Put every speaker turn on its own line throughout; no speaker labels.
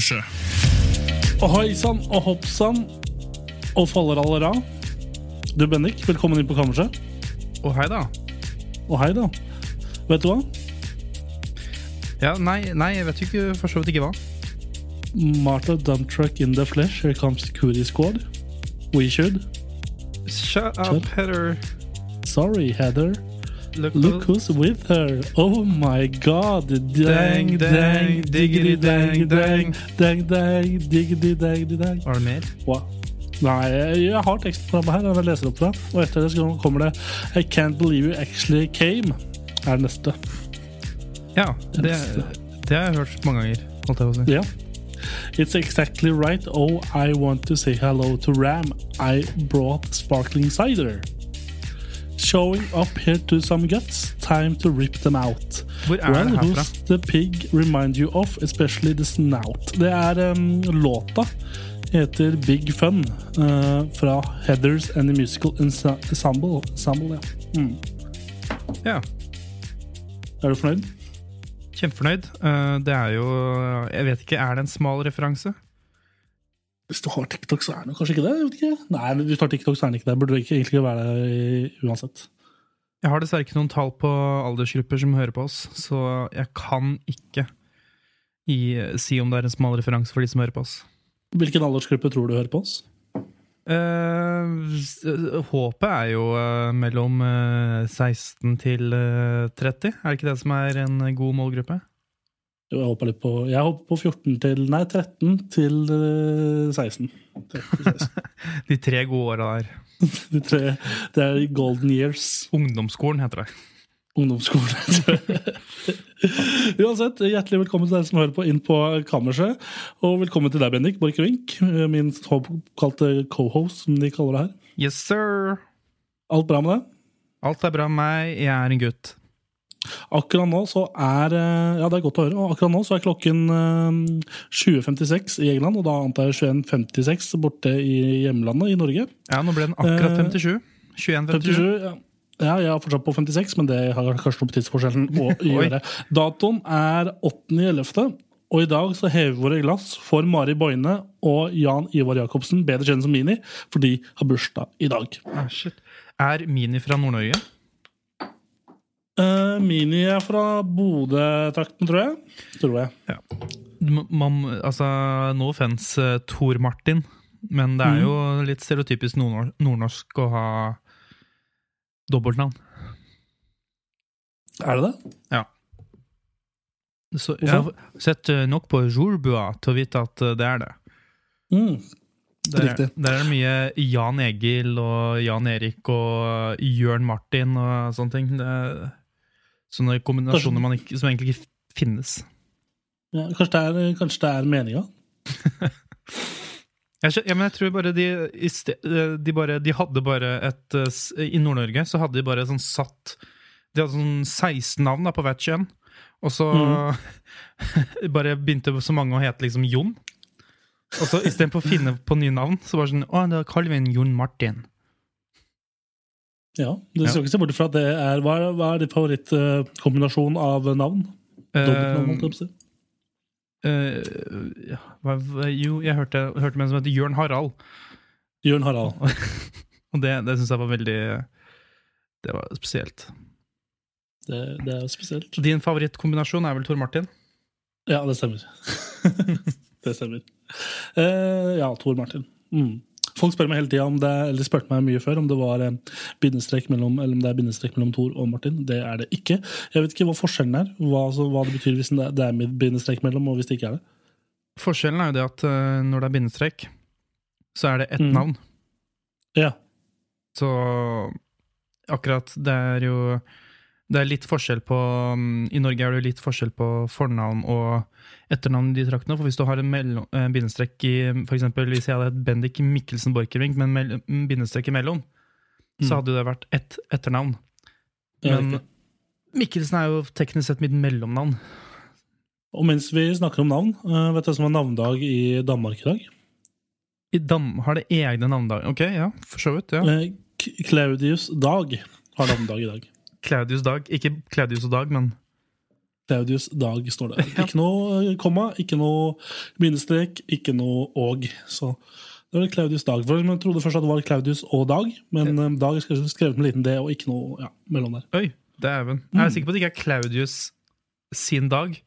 Og
Ohoi sann og hopp sann og faller allera. Du, Bendik, velkommen inn på kammerset.
Og hei da.
Og hei, da. Vet du hva?
Ja, nei, nei, jeg vet jo ikke for så vidt ikke hva.
Martha Dumptruck in the flesh. Here comes the cootie squad. We should.
Shut
Shut-
up, Heather.
Sorry, Heather.
Look,
Look who's with her. Oh my god. Dang,
Dang,
dang,
dang,
diggity, dang, dang,
dang.
dang, diggity, dang, dang.
Var det mer?
Wow. Nei, jeg, har teksten framme her. Jeg leser opp fra. Og etter det kommer det I can't believe you actually came. Er det neste.
Ja, det, det har jeg hørt mange ganger. Holdt jeg på å si.
Ja. It's exactly right. Oh, I want to say hello to Ram. I brought sparkling cider. Showing up here to some guts. Time to rip them out.
Hvor er
well,
det herfra?
who's the pig remind you of, especially the snout? Det er um, låta heter Big Fun uh, fra Heathers and the Musical Ensemble. Ensemble ja. mm.
Ja,
Er du fornøyd?
kjempefornøyd. Uh, Det er jo Jeg vet ikke, er det en smal referanse?
Hvis du har TikTok, så er det kanskje ikke det. Ikke. Nei, hvis du har TikTok, så er det ikke det. Burde det ikke egentlig ikke være det uansett.
Jeg har dessverre ikke noen tall på aldersgrupper som hører på oss, så jeg kan ikke i, si om det er en smal referanse for de som hører på oss.
Hvilken aldersgruppe tror du hører på oss?
Eh, håpet er jo eh, mellom eh, 16 til eh, 30. Er det ikke det som er en god målgruppe?
Jo, Jeg håper litt på Jeg håper på 14 til Nei, 13 til eh, 16. 13 til 16.
De tre gode åra der.
De tre, det er golden years.
Ungdomsskolen heter det.
Ungdomsskolen. heter det. Uansett, hjertelig velkommen til dere som hører på inn på kammerset. Og velkommen til deg, Bendik Borchgrevink, min såkalte cohost, som de kaller det her.
Yes, sir!
Alt bra med deg?
Alt er bra med meg. Jeg er en gutt.
Akkurat nå så er eh, Ja, det er godt å høre. Og akkurat nå så er klokken eh, 20.56 i England, og da antar jeg 21.56 borte i hjemlandet i Norge.
Ja, nå ble den akkurat
Eh,
57. 21.57.
57, ja. ja, jeg er fortsatt på 56, men det har kanskje noe med tidsforskjellen å gjøre. Datoen er 8.11., og i dag så hever vi våre glass for Mari Boine og Jan Ivar Jacobsen, bedre kjent som Mini, for de har bursdag i dag.
Ah, shit. Er Mini fra Nord-Norge?
Eh, Mini er fra Bodø-trakten, tror jeg. Tror jeg.
Ja. Man, altså, no offense, uh, Tor Martin, men det er jo litt stereotypisk nordnor- nordnorsk å ha dobbeltnavn.
Er det det?
Ja. Så jeg har sett eh, nok på Jorbua til å vite at eh, det er det.
Mm.
Der, der er det mye Jan Egil og Jan Erik og Jørn Martin og sånne ting. Det sånne kombinasjoner man ikke, som egentlig ikke finnes.
Ja, kanskje det er, kanskje det er meninga?
Ja, men jeg tror bare de, de, bare, de hadde bare et eh, I Nord-Norge så hadde de bare sånn satt De hadde sånn 16 navn da, på hvert kjønn. Og så bare begynte så mange å hete liksom Jon. Og så istedenfor å finne på nye navn, så bare sånn Å, kaller vi en Jon Martin.
Ja. Du skal ikke se bort fra at det er Hva er, hva er din favorittkombinasjon av navn? Dobbeltnavn, holdt jeg på å si.
Ja, hva, jo, jeg hørte, hørte med en som heter Jørn Harald.
Jørn Harald.
Og det, det syns jeg var veldig Det var spesielt.
Det, det er jo spesielt.
Din favorittkombinasjon er vel Tor Martin?
Ja, det stemmer. det stemmer. Uh, ja, Tor Martin. Mm. Folk spør meg hele tida om det eller spurte meg mye før om det var eh, bindestrek mellom, eller om det er bindestrek mellom Tor og Martin. Det er det ikke. Jeg vet ikke hva forskjellen er. Hva, altså, hva det betyr hvis det er- det er bindestrek mellom, og hvis det ikke er det.
Forskjellen er jo det at eh, når det er bindestrek, så er det ett
Mm.
navn.
Ja.
Så akkurat det er jo Det er litt forskjell på mm, I Norge er det litt forskjell på fornavn og etternavn i de traktene. For hvis du har en eh, bindestrek i for eksempel, Hvis jeg hadde hett Bendik Mikkelsen Borchgrevink men mm, bindestrek imellom, så hadde det vært ett etternavn. Men
ja,
Mikkelsen er jo teknisk sett mitt mellomnavn.
Og mens vi snakker om navn, eh, vet du hva som er navnedag i Danmark i dag?
I Dam har det egne navndag, Ok, ja, for så vidt. ja.
Eh, Claudius Dag har navnedag i dag.
Claudius Dag. Ikke Claudius og Dag, men
Claudius Dag står det. Ikke noe eh, komma, ikke noe bindestrek, ikke noe og. Så det var Claudius Dag. For Jeg trodde først at det var Claudius og Dag, men ja. Dag er skrevet med liten d og ikke noe ja, mellom der.
Oi, dæven. Jeg er sikker på at det ikke er Claudius sin dag.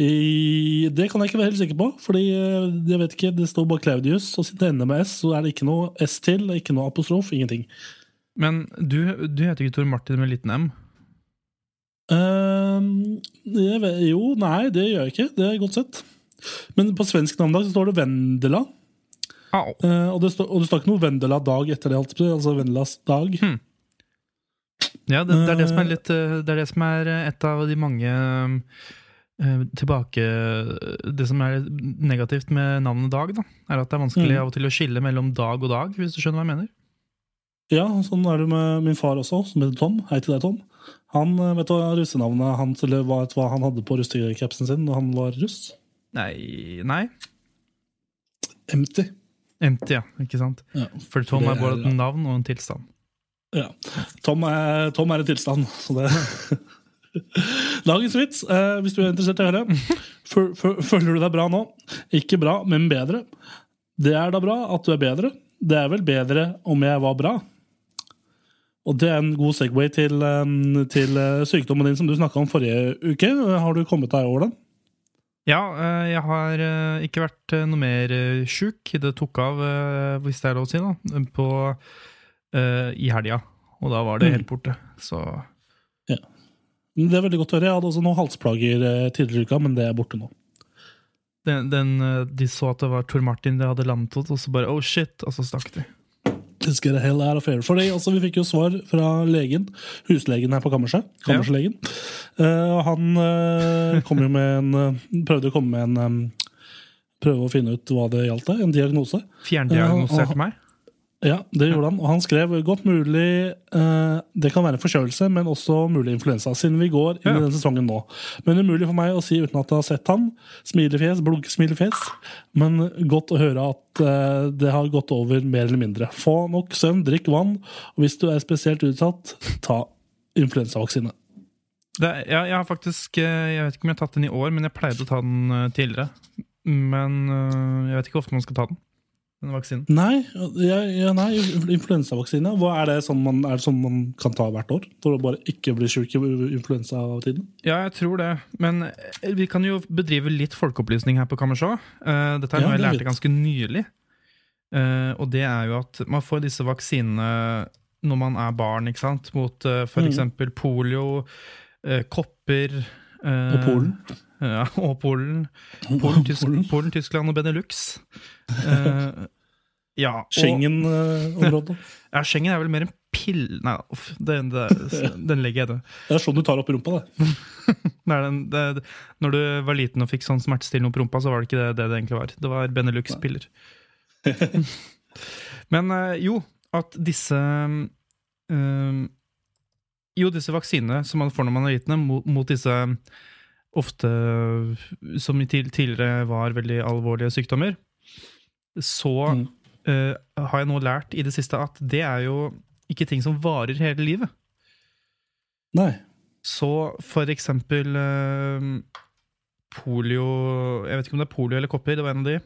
I, det kan jeg ikke være helt sikker på, fordi eh, jeg vet ikke, det står bare Claudius, og siden det ender med S, så er det ikke noe S til, ikke noe apostrof, ingenting.
Men du, du heter ikke Tor Martin med liten M?
Jeg vet, jo, nei, det gjør jeg ikke. Det er godt sett. Men på svensk navnedag så står det Vendela.
Au.
Eh, og, det står, og det står ikke noe Vendela-dag etter det, si, altså Vendelas dag.
Ja, det, det, er det, som er litt, eh, det er det som er eh, et av de mange eh, tilbake Det som er negativt med navnet Dag, da, er at det er vanskelig
Mm.
av og til å skille mellom dag og dag, hvis du skjønner hva jeg mener.
Ja, sånn er det med min far også, som heter Tom. Hei til deg, Tom. Han eh, vet du hva russenavnet hans, eller hva, hva han hadde på russekapsen sin da han var russ?
Nei, nei.
Empty.
Empty, ja. Ikke sant?
Ja.
For Tom er både
er-
et navn og en tilstand.
Ja. Tom er, Tom er en tilstand, så det Dagens vits, eh, hvis du er interessert i å høre. Føl- føl- Føler du deg bra nå? Ikke bra, men bedre. Det er da bra at du er bedre. Det er vel bedre om jeg var bra. Og det er en god Segway til, til eh, sykdommen din som du snakka om forrige uke. Har du kommet deg over den?
Ja, eh, jeg har eh, ikke vært noe mer sjuk. Det tok av, hvis det er lov å si, da, på, i helga. Og da var det
Mm.
helt borte. Så
ja. Det er veldig godt å høre. Jeg hadde også noen halsplager tidligere i uka, men det er borte nå.
den, den, de så at det var Tor Martin de hadde landet hos, og så bare oh shit, og så stakk de.
Let's get the hell out of here. Fordi, altså, vi fikk jo svar fra legen, huslegen her på kammerset. Kammerslegen. Og han uh, kom jo med en eh, prøvde å komme med en um, Prøve å finne ut hva det gjaldt, en diagnose.
Fjerndiagnoserte
Ja,
meg.
Ja, det gjorde han. Og han skrev godt mulig eh, Det kan være en forkjølelse, men også mulig influensa, siden vi går inn
Ja.
i den sesongen nå. Men umulig for meg å si uten at jeg har sett han. Smilefjes, blunkesmilefjes. Men godt å høre at eh, det har gått over mer eller mindre. Få nok søvn, drikk vann, og hvis du er spesielt utsatt, ta influensavaksine.
Det, ja, jeg har faktisk eh, Jeg vet ikke om jeg har tatt den i år, men jeg pleide å ta den eh, tidligere. Men eh, jeg vet ikke hvor ofte man skal ta den. Den vaksinen.
Nei, ja, ja, nei influensavaksine. Er det sånn man, er det sånn man kan ta hvert år? For å bare ikke bli sjuk i influensa av tiden?
Ja, jeg tror det. Men eh, vi kan jo bedrive litt folkeopplysning her på Kammersjå. Eh, Dette er
Ja,
jeg lærte ganske nylig. Eh, Og det er jo at man får disse vaksinene når man er barn, ikke sant? Mot for
Mhm.
eksempel polio, kopper eh,
Og Polen.
Ja, og Polen. Polen, Tysk,
Polen.
Tyskland og Benelux. Uh, ja,
Schengen-området.
ja, Schengen er vel mer en pill... Nei, uff, den, den legger jeg død.
Det er sånn du tar opp rumpa, det.
Er den, det, når du var liten og fikk sånn smertestillende opp rumpa, så var det ikke det det, det egentlig var. Det var Benelux-piller. Men eh, jo, at disse eh, Jo, disse vaksinene som man får når man er liten, mot, mot disse ofte Som tidligere var veldig alvorlige sykdommer, så
Mm.
uh, har jeg nå lært i det siste at det er jo ikke ting som varer hele livet.
Nei.
Så for eksempel uh, polio Jeg vet ikke om det er polio eller kopper, det var en av de.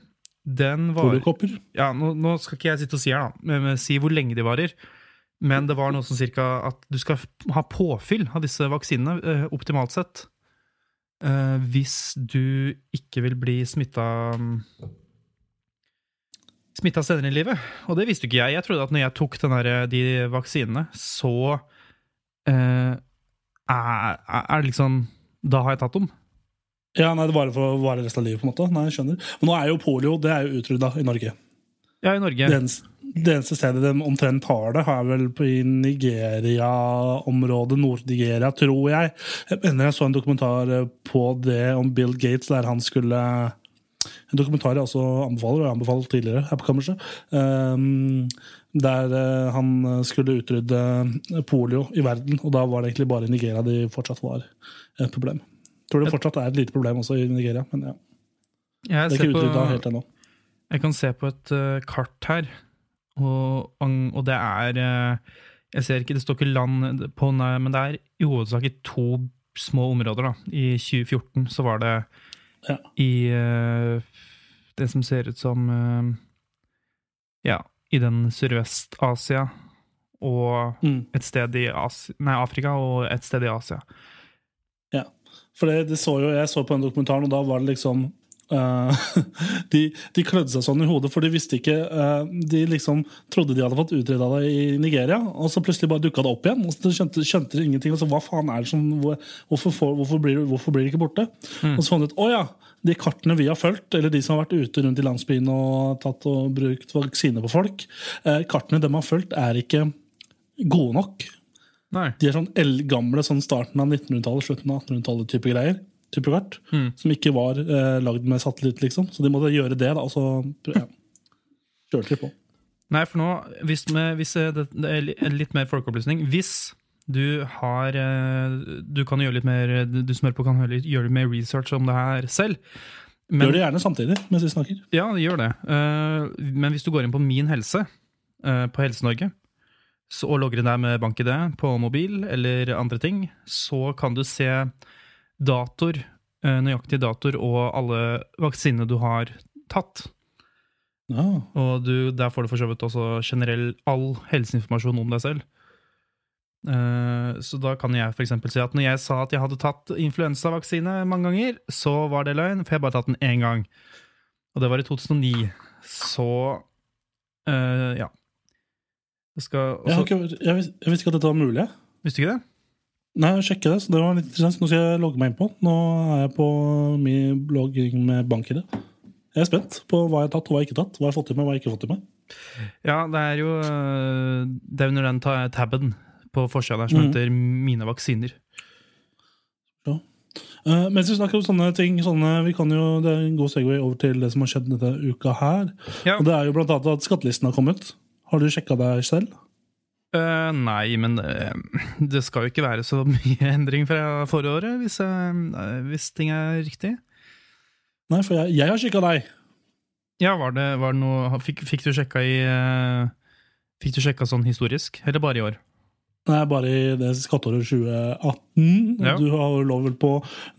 Den var
Poliokopper.
ja, nå, nå skal ikke jeg sitte og si her, da, men si hvor lenge de varer. Men det var noe som cirka at du skal ha påfyll av disse vaksinene, eh, optimalt sett. Eh, hvis du ikke vil bli smitta Smitta senere i livet. Og det visste jo ikke jeg. Jeg trodde at når jeg tok den der, de vaksinene, så eh, er, det liksom Da har jeg tatt dem.
Ja, nei, det varer for å vare resten av livet, på en måte. Nei, jeg skjønner. Men nå er jo polio det er jo utrydda i Norge.
Ja, i Norge.
Eneste, det eneste stedet de omtrent har det, er vel på i Nigeria-området, Nord-Nigeria, tror jeg. Jeg mener jeg så en dokumentar eh, på det om Bill Gates, der han skulle En dokumentar jeg også anbefaler, og jeg anbefalte tidligere her på kammerset. Um, der eh, han skulle utrydde polio i verden, og da var det egentlig bare i Nigeria de fortsatt var et problem. Jeg tror det fortsatt er et lite problem også i Nigeria, men ja.
Jeg,
Det er ikke utrydda helt ennå.
jeg kan se på et eh, kart her, og, og det er eh, Jeg ser ikke, det står ikke land på, nei, men det er i hovedsak i to små områder. da. I 2014 så var det
Ja.
i eh, det som ser ut som eh, Ja, i den Sørvest-Asia og
Mm.
et sted i Asi nei, Afrika og et sted i Asia.
Ja, For det, det så jo, Jeg så på den dokumentaren, og da var det liksom de, de klødde seg sånn i hodet, for de visste ikke eh, De liksom trodde de hadde fått utreda det i Nigeria, og så plutselig bare dukka det opp igjen. og så skjønte, skjønte de ingenting. og så hva faen er det som, hvorfor, hvorfor, blir, hvorfor blir det ikke borte? Og så fant de ut å ja, de kartene vi har fulgt, eller de som har vært ute rundt i landsbyen og tatt og brukt vaksine på folk, eh, kartene de har fulgt, er ikke gode nok.
Nei.
De er sånn eldgamle, sånn starten av 1900-tallet, slutten av 1800-tallet type greier. Type kart. Som ikke var eh, lagd med satellitt, liksom. Så de måtte gjøre det, da, og så ja, kjørte de på.
Nei, for nå, hvis, med, hvis eh, det, det er litt mer folkeopplysning Hvis du har eh, Du kan gjøre litt mer Du som hører på, kan gjøre litt, mer research om det her selv. Men,
Gjør det gjerne samtidig mens vi snakker.
Ja, gjør det. Eh, men hvis du går inn på Min helse på Helse-Norge, og logger inn der med BankID på mobil eller andre ting, så kan du se datoer, nøyaktige nøyaktig datoer og alle vaksinene du har tatt.
Ja.
Og du, der får du for så vidt også generell all helseinformasjon om deg selv. Eh, så da kan jeg f.eks. si at når jeg sa at jeg hadde tatt influensavaksine mange ganger, så var det løgn, for jeg bare tatt den én gang. Og det var i 2009. Så uh, ja. Jeg skal
Jeg, har ikke, jeg, vis- jeg visste ikke at dette var mulig.
Visste du ikke det?
Nei, jeg sjekker det, så det var litt interessant. Nå skal jeg logge meg inn på. Nå er jeg på min blogging med BankID. Jeg er spent på hva jeg har tatt og hva jeg ikke har tatt. Hva jeg har fått i meg, hva jeg ikke har fått i meg.
Ja, det er jo eh, Det er under den tabben taben på forsida der som
mm.
heter 'Mine vaksiner'.
Uh, mens vi snakker om sånne ting, sånne, vi kan jo, det er en god segway over til det som har skjedd denne uka her.
Ja.
Og det er jo blant annet at skattelisten har kommet. Har du sjekka deg selv?
Eh, nei, men uh, det skal jo ikke være så mye endring fra forrige året, hvis, uh, hvis ting er riktig.
Nei, for jeg, jeg har sjekka deg.
Ja, var det, var det noe fikk, fikk du sjekka i Fikk du sjekka sånn historisk, eller bare i år?
Nei, bare i det skatteåret 2018.
Ja.
Du har lov på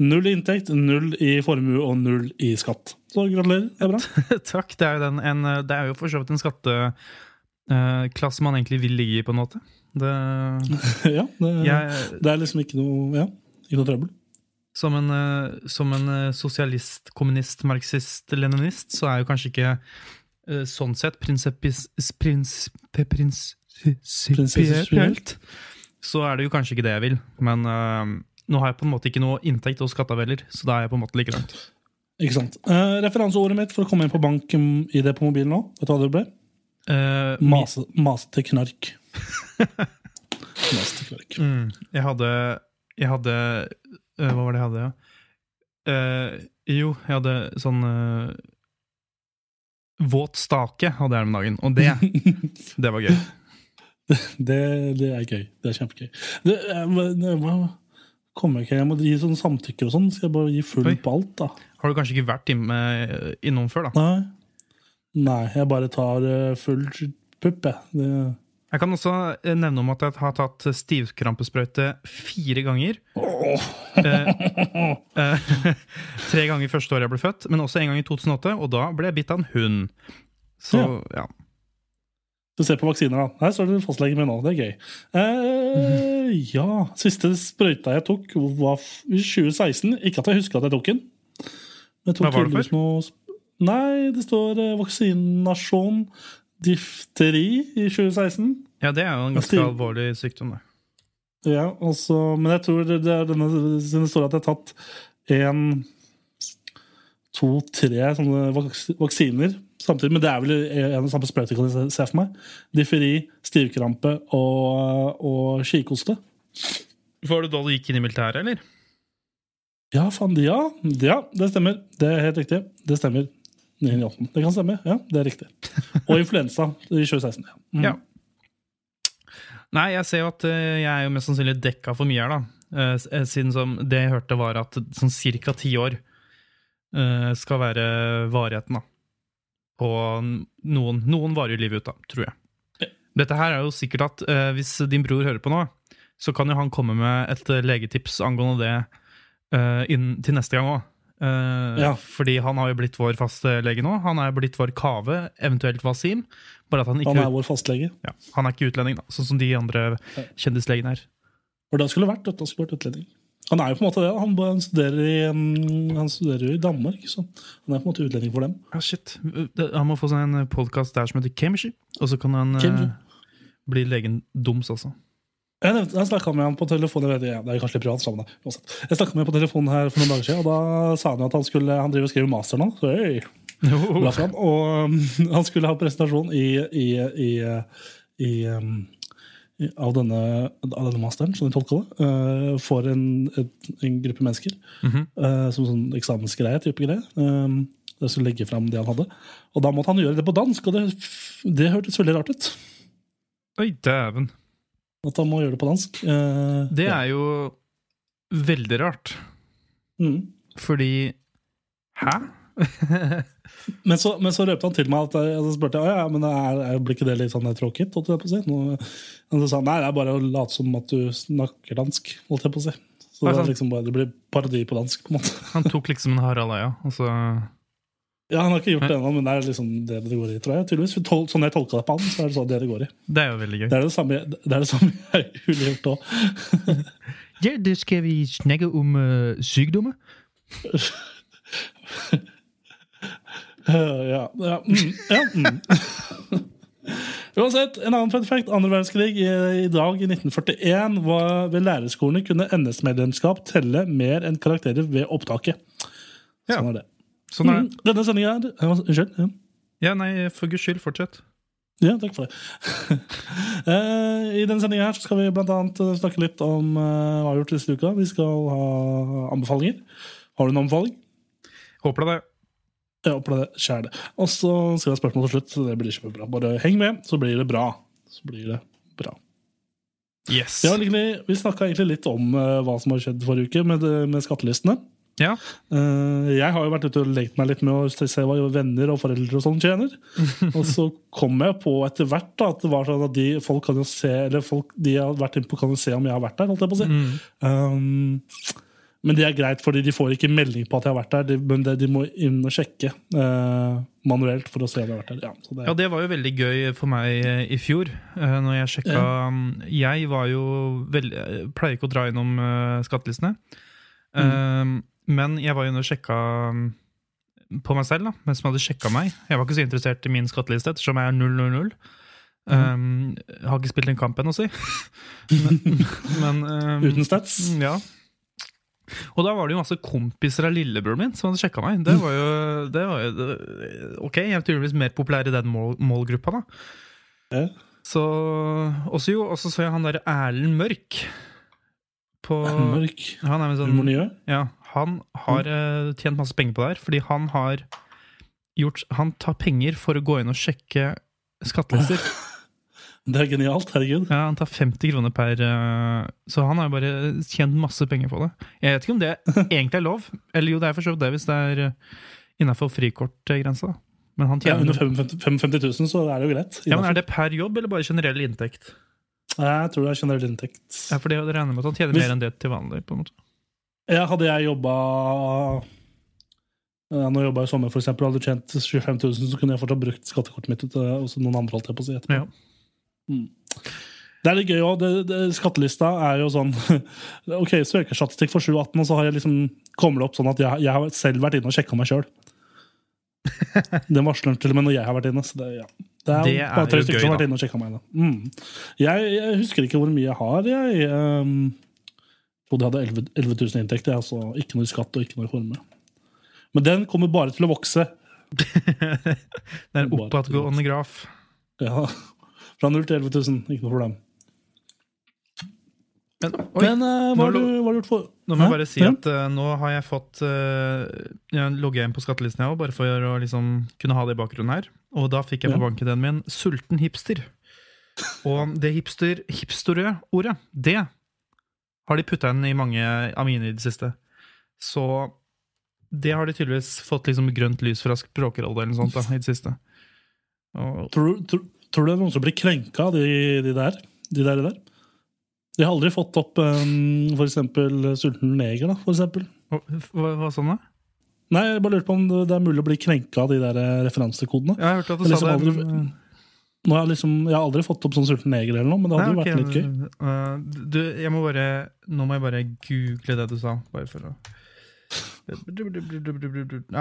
null inntekt, null i formue og null i skatt. Så gratulerer. Det er bra.
Takk. Det er, jo den, en, det er jo for så vidt en skatteklasse man egentlig vil ligge i, på en måte. Det,
ja, det,
jeg,
det er liksom ikke noe, ja, ikke noe trøbbel.
som en, eh, som en eh, sosialist, kommunist, marxist, leninist, så er jo kanskje ikke eh, sånn sett prinsipis- prins- prins- prinsipielt Så er det jo kanskje ikke det jeg vil, men uh, nå har jeg på en måte ikke noe inntekt av heller, så da er jeg på en måte like langt.
Ikke sant. Uh, referanseordet mitt for å komme inn på bank-ID på mobilen nå, vet du hva det ble?
Eh, mi-
Mase, mase knark. mase knark.
Mm, jeg hadde Jeg hadde uh, Hva var det jeg hadde, ja? Uh, jo, jeg hadde sånn eh, Våt stake hadde jeg om dagen, og det, det var gøy.
Det, det er gøy. Det er kjempegøy. Det, det eh, kommer ikke Jeg må gi sånn samtykke og sånn. Skal jeg bare gi full
Oi.
på alt, da?
Har du kanskje ikke vært innom før, da?
Nei. Nei, jeg bare tar eh, full pupp, jeg. Det,
Jeg kan også eh, nevne om at jeg har tatt stivkrampesprøyte fire ganger. Eh, eh, tre ganger første året jeg ble født, men også en gang i 2008, og da ble jeg bitt av en hund. Så ja.
Du ser på vaksiner, da. Her står det fastlegen min nå. Det er gøy. Eh, ja, Siste sprøyta jeg tok, var i 2016. Ikke at jeg husker at jeg tok den. Men jeg tok
Hva var det
sp- Nei, det står eh, vaksinasjon difteri i 2016.
ja, det er jo en ganske alvorlig sykdom, det.
Ja, også, Men jeg tror det, det er denne siden det står at jeg har tatt en, to, tre sånne vaks, vaksiner samtidig, men det er vel en av samme sprøyter, kan jeg ser for meg. Differi, stivkrampe og, og kikhoste.
Var det da du gikk inn i militæret, eller?
Ja, faen, ja, ja, det stemmer. Det er helt riktig. Det stemmer. 1918. Det kan stemme. Ja, det er riktig. Og influensa i 2016. Ja. Mm.
Ja. Nei, jeg ser jo at eh, jeg er jo mest sannsynlig dekka for mye her, da. Eh, eh, Siden som det jeg hørte, var at sånn ca. ti år skal være varigheten, da. På noen, noen varer livet ut, da, tror jeg. Dette her er jo sikkert at hvis din bror hører på nå, så kan jo han komme med et legetips angående det til neste gang òg.
Ja.
Fordi han har jo blitt vår fastlege nå. Han er blitt vår Kave, eventuelt Wasim. Bare at han ikke
Han er vår fastlege.
ja, han er ikke utlending, da, sånn som de andre kjendislegene er.
Det skulle vært, det skulle vært utlending. Han er jo på en måte det. Han, han studerer i, han studerer jo i Danmark, så han er på en måte utlending for dem.
Ja, shit. Han må få seg en podkast der som heter Kemishi, og så kan han eh, bli legen Doms også.
Jeg, nevnte- jeg snakka med han på telefonen jeg vet, det er kanskje litt privat sammen, da. Jeg med han på telefonen her for noen dager siden, og da sa han jo at han skulle Han driver og skriver master nå. Så hey. han. Og um, han skulle ha presentasjon i, i, i, i, um, av, denne, av denne masteren, som de tolker det, uh, for en, et, en gruppe mennesker.
Mhm.
uh, som sånn eksamensgreie, type greie. Um, det skulle legge fram det han hadde. Og da måtte han gjøre det på dansk, og det, det hørtes veldig rart ut.
Oi, dæven.
At han må gjøre det på dansk. Uh,
Det
ja.
er jo veldig rart,
mm.
fordi Hæ?
Men så, men så røpte han til meg at jeg så spurte jeg, ja, men er, er, blir ikke det litt sånn tråkigt. på å si? Nå, så sa han nei, det er bare å late som at du snakker dansk. holdt jeg på å si. Så det, liksom bare, det blir parodi på dansk. på en måte.
Han tok liksom en Harald Eia, og så
Ja, Han har ikke gjort det ennå, men det er liksom det det går i. tror jeg. Tydeligvis. Sånn jeg tolka det på han, så er det sånn det det går i.
Det er jo veldig gøy.
Det er det samme, det er det samme jeg ville gjort òg.
Ja, det skal vi snakke om uh, sykdommer.
ja, ja, mm, ja mm. Uansett, en annen fun fact. Andre verdenskrig i, i dag, i 1941, var ved lærerskolene kunne NS-medlemskap telle mer enn karakterer ved opptaket.
Ja.
Sånn er det.
Sånn er
Mm. Denne sendinga er ja, Unnskyld. Ja.
Ja, nei, for guds skyld, fortsett.
Ja, takk for det. Eh, I denne sendinga skal vi annet eh, snakke litt om eh, hva vi har gjort siste uka. Vi skal ha anbefalinger. Har du en anbefaling?
Håper det.
Jeg håper det skjer det. Og så skal jeg ha spørsmål til slutt. så Det blir kjempebra. Bare heng med, så blir det bra. Så blir det bra.
Yes.
Vi, egentlig, vi snakka egentlig litt om hva som har skjedd forrige uke med, det- med skattelistene.
Ja.
Eh, jeg har jo vært ute og lekt meg litt med å se hva venner og foreldre og sånn tjener. og så kom jeg på etter hvert da, at det var sånn at de folk kan jo se Eller folk de har vært inne på, kan jo se om jeg har vært der. holdt jeg på å si.
Mm.
Um, men det er greit, fordi de får ikke melding på at jeg har vært der. De, men det, de må inn og sjekke uh, manuelt for å se om jeg har vært der. Ja, så det,
Ja, det var jo veldig gøy for meg eh, i fjor, Uh, når jeg sjekka Jeg var jo veld, Pleier ikke å dra innom uh, skattelistene. Eh, men jeg var jo inne og sjekka mm, på meg selv, da, mens man hadde sjekka meg. Jeg var ikke så interessert i min skatteliste, ettersom jeg er 000. Um, jeg har ikke spilt en kamp ennå, si. men, men um,
Uten stats.
Ja. Og da var det jo masse kompiser av lillebroren min som hadde sjekka meg. Det var jo, det var jo det, Ok, jeg er tydeligvis mer populær i den mål, målgruppa, da.
Ja.
Så også jo, også så jeg han derre Erlend Mørk på
Mørk.
Han er med sånn. Ja, han har mm. tjent masse penger på det her, fordi han har gjort Han tar penger for å gå inn og sjekke skattelister.
Det er genialt. Herregud.
Ja, Han tar 50 kroner per eh, Så han har jo bare tjent masse penger på det. Jeg vet ikke om det egentlig er lov. Eller jo, det er for så vidt det hvis det er uh, innafor frikortgrensa. Men han
Ja, under 55 55 000, så er det jo greit.
ja, men Er det per jobb eller bare generell inntekt?
Jeg tror det er generell inntekt.
Ja, for det regner med at han tjener
Hvis-
mer enn det til vanlig. på en måte.
Ja, hadde jeg jobba ja, Når jeg jobba i sommer, for eksempel, hadde jeg tjent 25 000, så kunne jeg fortsatt brukt skattekortet mitt til også noen andre. holdt jeg på å si etterpå.
Ja.
Mm. Det er litt gøy òg. Skattelista er jo sånn Ok, søkerstatistikk for 2018, og så har jeg liksom, kommer det opp sånn at jeg, jeg har selv vært inne og sjekka meg sjøl. Den varsler til og med når jeg har vært inne. Så det, ja. det er,
Det er
bare tre stykker som har vært inne og sjekka meg. Mm. Jeg, jeg husker ikke hvor mye jeg har. Jeg um, trodde de hadde 11, 11 000 inntekter, altså ikke noe skatt og ikke noe formue. Men den kommer bare til å vokse
Det er en oppadgående graf.
Ja. Fra 0 til 11 000, ikke noe problem.
Men, oi,
Men uh, hva har du, hva har du gjort for
nå må jeg bare si
Ja.
at uh, nå har jeg fått uh, Jeg logger inn på skattelisten, jeg òg, bare for å liksom kunne ha det i bakgrunnen her. Og da fikk jeg på
Ja.
banken min 'sulten hipster'. Og det hipster-ordet, det har de putta inn i mange aminer i det siste. Så det har de tydeligvis fått liksom grønt lys fra Språkrådet eller noe sånt da, i det siste. Og,
Tror, tror, tror du det er noen som blir krenka av de, de der? De der, der? De har aldri fått opp um, eksempel sulten neger, da, for eksempel.
hva, hva sånn da?
Nei, jeg bare lurte på om det er mulig å bli krenka av de der eh, referansekodene.
Jeg har hørt at du sa det.
aldri- Nå har jeg, liksom, jeg har aldri fått opp sånn sulten neger eller noe, men det hadde
Nei,
jo
ok,
vært litt gøy.
uh, du, jeg må bare Nå må jeg bare google det du sa, bare for å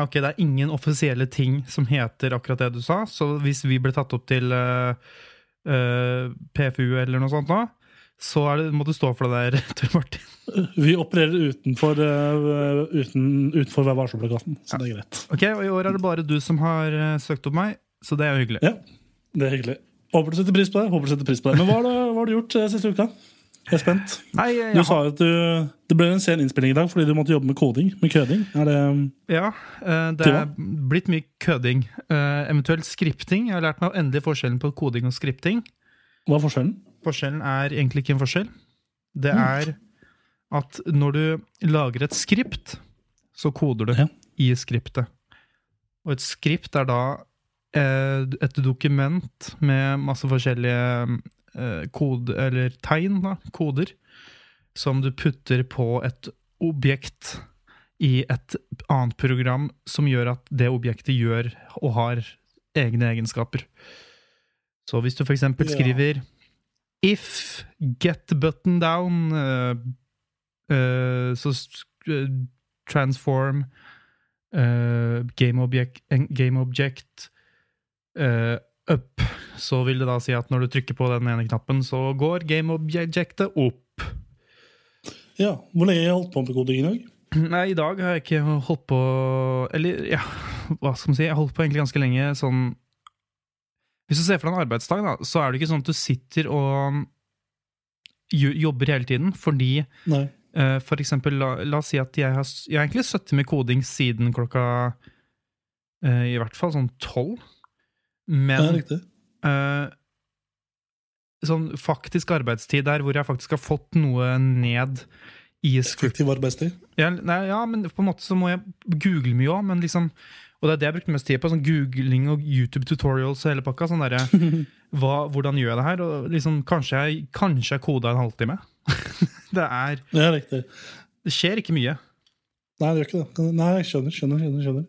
Ok, det er ingen offisielle ting som heter akkurat det du sa, så hvis vi ble tatt opp til uh, uh, PFU eller noe sånt nå, så det, må du stå for det der, Tor Martin.
Vi opererer utenfor, uh, uten, utenfor Vær varsom-plakaten, så det er greit.
Ok, og i år er det bare du som har søkt opp meg, så det er jo hyggelig.
Ja, det er hyggelig. Håper du setter pris på det. håper du setter pris på det. Men hva har du, hva har du gjort eh, siste uka? Jeg er spent.
Nei, jeg,
Du sa jo at du, det ble en sen innspilling i dag fordi du måtte jobbe med koding. Med køding. Er det,
Ja, eh, det er blitt mye køding. Eh, eventuelt skripting. Jeg har lært meg endelig forskjellen på koding og skripting.
hva er forskjellen?
Forskjellen er egentlig ikke en forskjell. Det er at når du lager et skript, så koder du
Ja.
i skriptet. Og et skript er da et dokument med masse forskjellige kode, eller tegn, da, koder, som du putter på et objekt i et annet program som gjør at det objektet gjør og har egne egenskaper. Så hvis du for eksempel
skriver
skriver if get button down eh, uh, Så eh, transform uh, game object, game object eh, up, så vil det da si at når du trykker på den ene knappen, så går game objectet opp.
Ja, Hvor lenge har jeg holdt på med koding i dag?
Nei, i dag har jeg ikke holdt på Eller, ja, hva skal man si? Jeg har holdt på egentlig ganske lenge sånn Hvis du ser for deg en arbeidsdag, da, så er det ikke sånn at du sitter og jobber hele tiden, fordi
Nei.
eh, for eksempel, la, la oss si at jeg har, jeg har egentlig sittet med koding siden klokka eh, i hvert fall sånn tolv. Men eh, sånn faktisk arbeidstid der hvor jeg faktisk har fått noe ned i
Effektiv arbeidstid.
ja, nei, ja, men på en måte så må jeg google mye òg, men liksom Og det er det jeg brukte mest tid på. sånn Googling og YouTube tutorials og hele pakka. sånn der, hva, Hvordan gjør jeg det her? Og liksom, kanskje jeg, kanskje jeg koda en halvtime. det er
Ja, riktig.
Det skjer ikke mye.
Nei, det gjør ikke det. Nei, jeg skjønner. skjønner, skjønner, skjønner.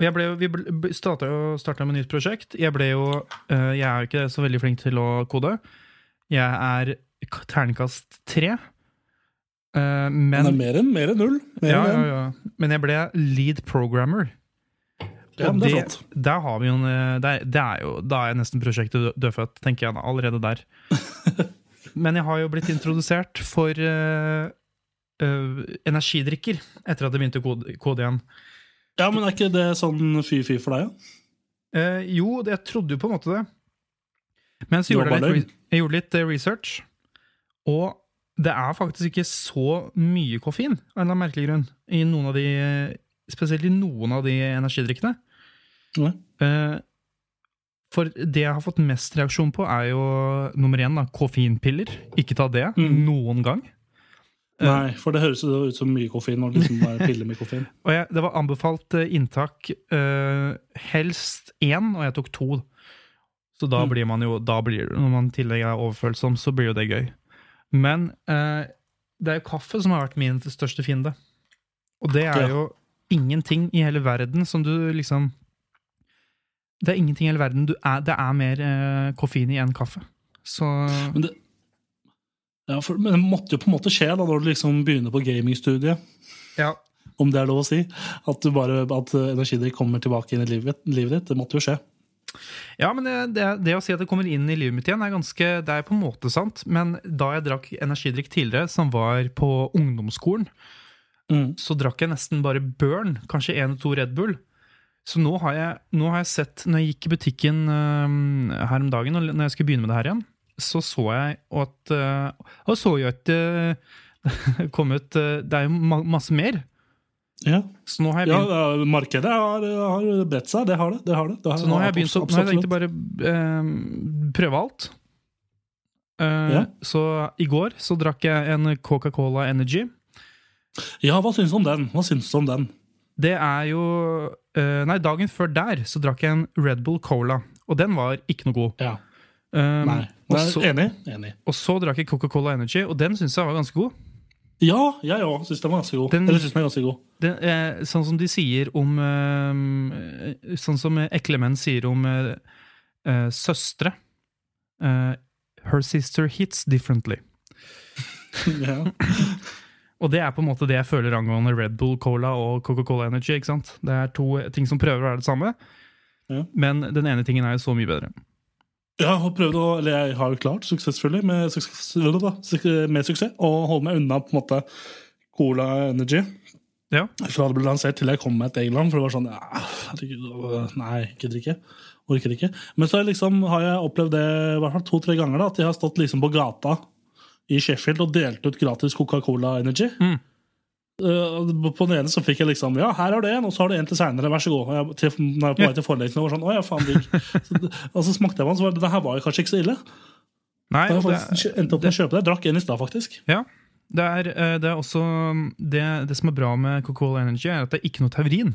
Jeg ble, vi starta jo med nytt prosjekt. Jeg ble jo eh, Jeg er jo ikke så veldig flink til å kode. Jeg er terningkast tre. Eh,
Men det er mer enn, mer enn null. Mer
ja,
enn
ja, ja. Men jeg ble lead programmer.
Ja, det er flott.
Der har vi jo en, eh, det er, det er jo, Da er nesten prosjektet dødfødt, tenker jeg da, allerede der. Men jeg har jo blitt introdusert for uh, uh, energidrikker etter at jeg begynte å kode, kode igjen.
Ja, men er ikke det sånn fy-fy for deg, ja?
Eh, jo, jeg trodde jo på en måte det. Men så gjorde jeg, litt, jeg gjorde litt eh, research, og det er faktisk ikke så mye koffein av en eller annen merkelig grunn i noen av de, spesielt i noen av de energidrikkene. Eh, For det jeg har fått mest reaksjon på, er jo nummer én, da, koffeinpiller. Ikke ta det
Mm.
noen gang.
Nei, for det høres ut som mye koffein når liksom er piller med koffein.
Og jeg, det var anbefalt eh, inntak uh, helst én, og jeg tok to. Så da
Mm.
blir man jo da blir, Når man i tillegg er overfølsom, så blir jo det gøy. Men uh, det er jo kaffe som har vært min største fiende. Og det er jo ingenting i hele verden som du liksom Det er ingenting i hele verden du er, Det er mer uh, koffein i enn kaffe. Så
Men det, ja, for, men det måtte jo på en måte skje da når du liksom begynner på gamingstudiet,
ja.
om det er lov å si. At, du bare, at energidrikk kommer tilbake inn i livet, livet ditt. Det måtte jo skje.
Ja, men det, det, det å si at det kommer inn i livet mitt igjen, er ganske, det er på en måte sant. Men da jeg drakk energidrikk tidligere, som var på ungdomsskolen,
Mm.
så drakk jeg nesten bare Burn, kanskje én og to Red Bull. Så nå har, jeg, nå har jeg sett, når jeg gikk i butikken eh, her om dagen, når jeg skulle begynne med det her igjen, så så jeg at uh, Og så jo at det kom ut eh, Det er jo ma masse mer.
Ja, ja markedet har, har bredt seg. Det har det. det, har det. det har,
så nå har jeg begynt å, tenkt å bare eh, prøve alt. Eh,
Ja.
Så i går så drakk jeg en Coca-Cola Energy.
Ja, hva syns du om den? Hva syns du om den?
Det er jo eh, Nei, dagen før der så drakk jeg en Red Bull Cola, og den var ikke noe god.
Ja,
Um,
Nei.
Og,
Nei,
så,
enig. enig.
og så drakk jeg Coca-Cola Energy, og den syns jeg var ganske god.
Ja, jeg òg syns den var ganske god.
Den-
Eller synes den er ganske god.
Den, eh, sånn som de sier om eh, Sånn som ekle menn sier om eh, eh, søstre. Eh, her sister hits differently.
Ja.
Og det er på en måte det jeg føler angående Red Bull Cola og Coca-Cola Energy. ikke sant? Det er to ting som prøver å være det samme,
Ja.
men den ene tingen er jo så mye bedre.
Jeg har prøvd å, eller jeg har klart suksessfullig med suksess, med suksess å holde meg unna på en måte Cola Energy.
Ja.
Fra det ble lansert til jeg kom med et England. land. For det var sånn ja, herregud, Nei, gidder ikke. Orker ikke. Men så liksom har jeg opplevd det i hvert fall to-tre ganger. da, At jeg har stått liksom på gata i Sheffield og delt ut gratis Coca-Cola Energy.
Mm.
Uh, på den ene så fikk jeg liksom Ja, her har du en, og så har du en til seinere. Vær så god. Og jeg, til, når jeg på vei til forelesningen, var sånn Å ja, faen, digg. Og så smakte jeg på den, så var det, det her var jo kanskje ikke så ille.
Nei,
Da jeg faktisk det, endte opp med å kjøpe det. Jeg drakk en i stad, faktisk.
ja, det, er, eh, det er også det, det som er bra med Coca-Cola Energy, er at det er ikke noe taurin.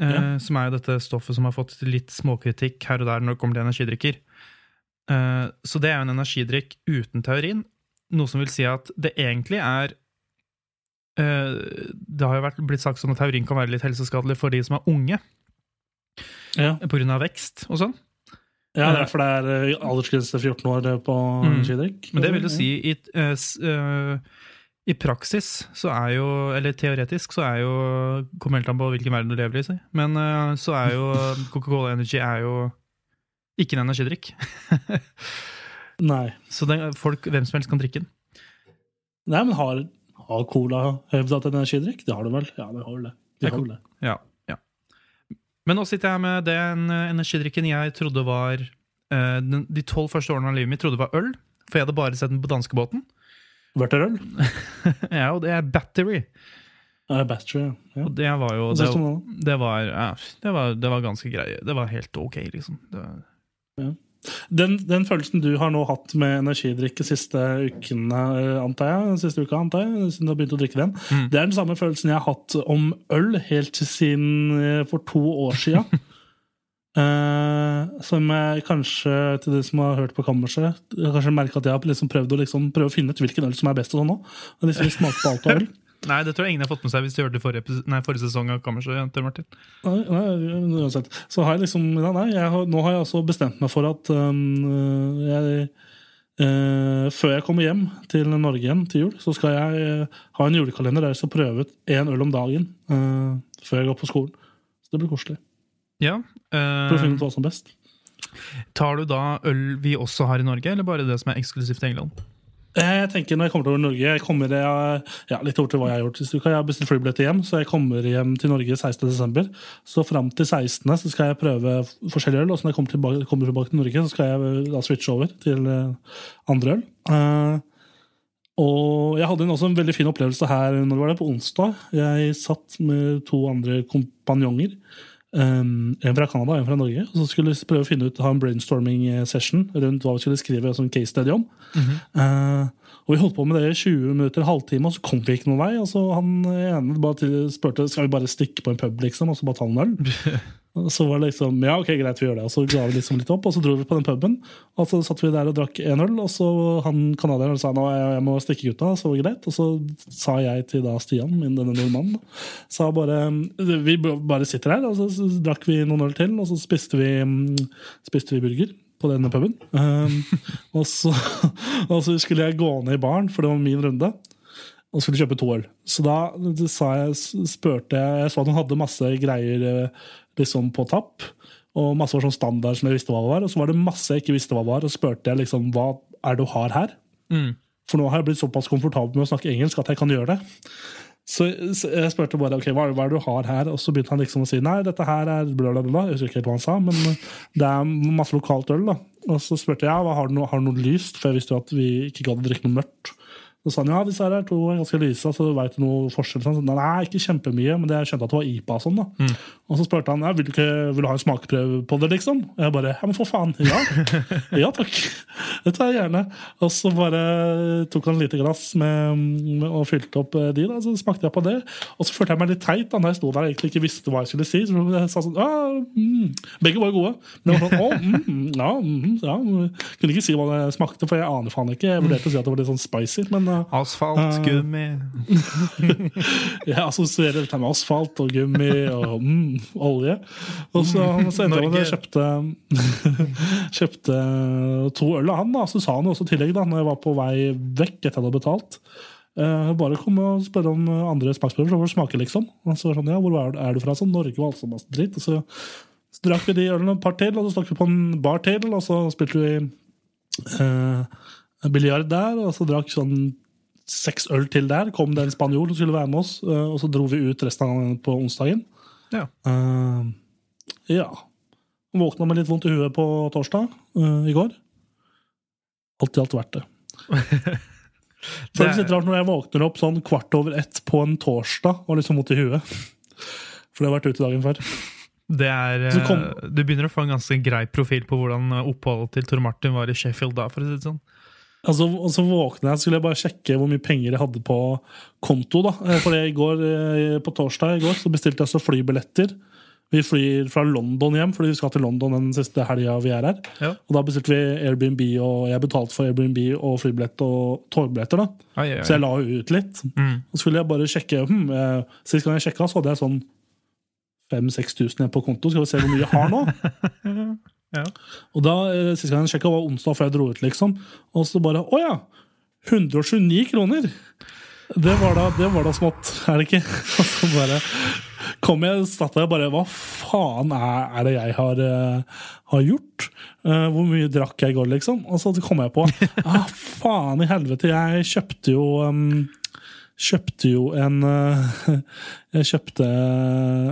eh,
Ja.
Som er jo dette stoffet som har fått litt småkritikk her og der når det kommer til energidrikker. Eh, Så det er jo en energidrikk uten taurin, noe som vil si at det egentlig er eh, Det har jo vært, blitt sagt sånn at taurin kan være litt helseskadelig for de som er unge,
Ja,
pga. vekst og sånn.
ja det er for det er uh, aldersgrense 14 år på
Mm.
energidrikk.
Men det vil jo si i, uh, eh, I praksis så er jo Eller teoretisk så er jo Kommer helt an på hvilken verden du lever i, si. Men uh, så er jo Coca-Cola Energy er jo ikke en energidrikk.
Nei.
Så den, folk, hvem som helst kan drikke den.
Nei, men har, har Cola hevdet en energidrikk? Det har du vel? Ja, det har vel det. De har vel det.
Ja, ja. Men nå sitter jeg med den energidrikken jeg trodde var eh, De tolv første årene av livet mitt trodde var øl. For jeg hadde bare sett den på danskebåten.
Vørterøl?
ja, og det er battery.
Uh, battery, ja. ja.
Og det var jo det,
det?
det, var, ja, det, var, det var ganske greie. Det var helt ok, liksom. Det,
Den, den følelsen du har nå hatt med energidrikk de siste ukene, eh, antar jeg, siste uka, antar jeg, siden du har begynt å drikke den,
Mm.
det er den samme følelsen jeg har hatt om øl helt siden eh, for to år siden. Eh, som jeg kanskje, til de som har hørt på kammerset, kanskje merker at jeg har liksom prøvd å liksom, prøve å finne ut hvilken øl som er best og sånn nå. Og liksom smake på alt av øl.
Nei, det tror jeg ingen har fått med seg hvis de hørte forrige, nei, forrige sesong av Kammerset Jenter Martin.
Nei, nei, uansett. Så har jeg liksom ja, Nei, jeg har, nå har jeg altså bestemt meg for at um, jeg eh, Før jeg kommer hjem til Norge igjen til jul, så skal jeg eh, ha en julekalender der jeg skal prøve ut én øl om dagen eh, før jeg går på skolen. Så det blir koselig.
Ja.
For å finne
eh,
ut hva som er best.
tar du da øl vi også har i Norge, eller bare det som er eksklusivt i England?
Jeg tenker når jeg kommer til Norge jeg kommer, ja, Litt over til hva jeg har gjort siste uka. Jeg har bestilt flybilletter hjem, så jeg kommer hjem til Norge 16.12. Så fram til 16. så skal jeg prøve forskjellige øl. Og når jeg kommer tilbake, kommer tilbake til Norge, så skal jeg eh, da switche over til eh, andre øl. Uh, og jeg hadde også en veldig fin opplevelse her når det var det, på onsdag. Jeg satt med to andre kompanjonger. Um, en fra Canada og en fra Norge. Og så skulle vi prøve å finne ut, ha en brainstorming session rundt hva vi skulle skrive som case study om. Eh, og Vi holdt på med det i 20 minutter, halvtime, og så kom vi ikke noen vei. Og så Han ene bare spurte skal vi bare stikke på en pub liksom, og så bare ta en øl. Og så var det liksom, ja ok, greit, vi gjør det. Og så ga vi liksom litt opp, og så dro vi på den puben. Og så satt vi der og drakk en øl, og så han canadieren sa nå jeg, må stikke gutta. Så var det greit. Og så sa jeg til da Stian, min denne nordmannen, sa bare Vi bare sitter her, og så, drakk vi noen øl til, og så spiste vi, spiste vi burger på denne puben. Um, og, så, og så skulle jeg gå ned i baren, for det var min runde. Og skulle kjøpe to øl. Så da sa jeg, spurte jeg Jeg så at hun hadde masse greier eh, liksom på tapp. Og masse var sånn standard som jeg visste hva det var. Og så var det masse jeg ikke visste hva det var. Og spurte jeg liksom hva er det du har her?
Mm.
For nå har jeg blitt såpass komfortabel med å snakke engelsk at jeg kan gjøre det. Så, så jeg spurte bare ok, hva, hva er det du har her, og så begynte han liksom å si nei, dette her er bla, bla, bla. Jeg husker ikke helt hva han sa, men det er masse lokalt øl. da. Og så spurte jeg hva, har du noe, har du noe lyst, for jeg visste jo at vi ikke gadd å drikke noe mørkt. Så sa han ja, disse her er to er ganske lyse, så veit du noe forskjell? Sånn. Nei, ikke kjempemye, men jeg skjønte at det var IPA sånn. da. Og så spurte han ja, vil du, ikke, vil du ha en smakprøve på det, liksom. Og jeg bare ja, men for faen, ja. Ja takk. Det tar jeg gjerne. Og så bare tok han lite glass med, med, og fylte opp eh, de, da, så smakte jeg på det. Og så følte jeg meg litt teit da når jeg sto der og egentlig ikke visste hva jeg skulle si. Så jeg sa sånn, mm. Begge var gode. Men jeg var sånn, å, mm, ja, mm, ja. Kunne ikke si hva det smakte, for jeg aner faen ikke. Jeg vurderte å si at det var litt sånn spicy, men uh,
Asfalt, gummi
jeg assosierer dette med asfalt og gummi og mm, olje. Og så, så endte med jeg kjøpte, kjøpte to øl av han. da, Så sa han også i tillegg, da når jeg var på vei vekk etter jeg hadde betalt eh, Bare kom og spørre om andre smaksprøver, så får du smake, liksom. Og så var sånn, ja, hvor er du- er du fra? Sånn, Norge var altså masse dritt. Og så, så drakk vi de ølene et par til, og så stakk vi på en bar til, og så spilte vi eh, biljard der, og så drakk sånn seks øl til der. Kom det en spanjol som skulle være med oss, eh, og så dro vi ut resten av dagen på onsdagen.
Ja.
Uh, ja. Våkna med litt vondt i huet på torsdag uh, i går. Alt i alt verdt det. Føles litt rart når jeg våkner opp sånn kvart over ett på en torsdag og liksom vondt i huet. For det har vært ute dagen før.
Det er,
kom-
Du begynner å få en ganske grei profil på hvordan oppholdet til Tor Martin var i Sheffield da, for å si det sånn.
Altså, og så våkna jeg, så skulle jeg bare sjekke hvor mye penger jeg hadde på konto. da. Eh, For i går, eh, på torsdag i går så bestilte jeg så flybilletter. Vi flyr fra London hjem, fordi vi skal til London den siste helga vi er her.
Ja.
Og da bestilte vi Airbnb, og jeg betalte for Airbnb og flybillett og togbilletter. da.
Ai, ai, ai.
Så jeg la ut litt.
Mm.
Og så skulle jeg bare sjekke Hmm, eh, Sist gang jeg sjekka, så hadde jeg sånn 5000-6000 igjen på konto. Skal vi se hvor mye jeg har nå? Og da, eh, Sist gang jeg sjekka, var onsdag før jeg dro ut. liksom. Og så bare Å ja! 129 kroner! Det var da, det var da smått, er det ikke? Og så bare kom jeg satt der og bare Hva faen er, er det jeg har, eh, har gjort? Eh, hvor mye drakk jeg i går, liksom? Og så kom jeg på ah, Faen i helvete, jeg kjøpte jo um, Kjøpte jo en Jeg kjøpte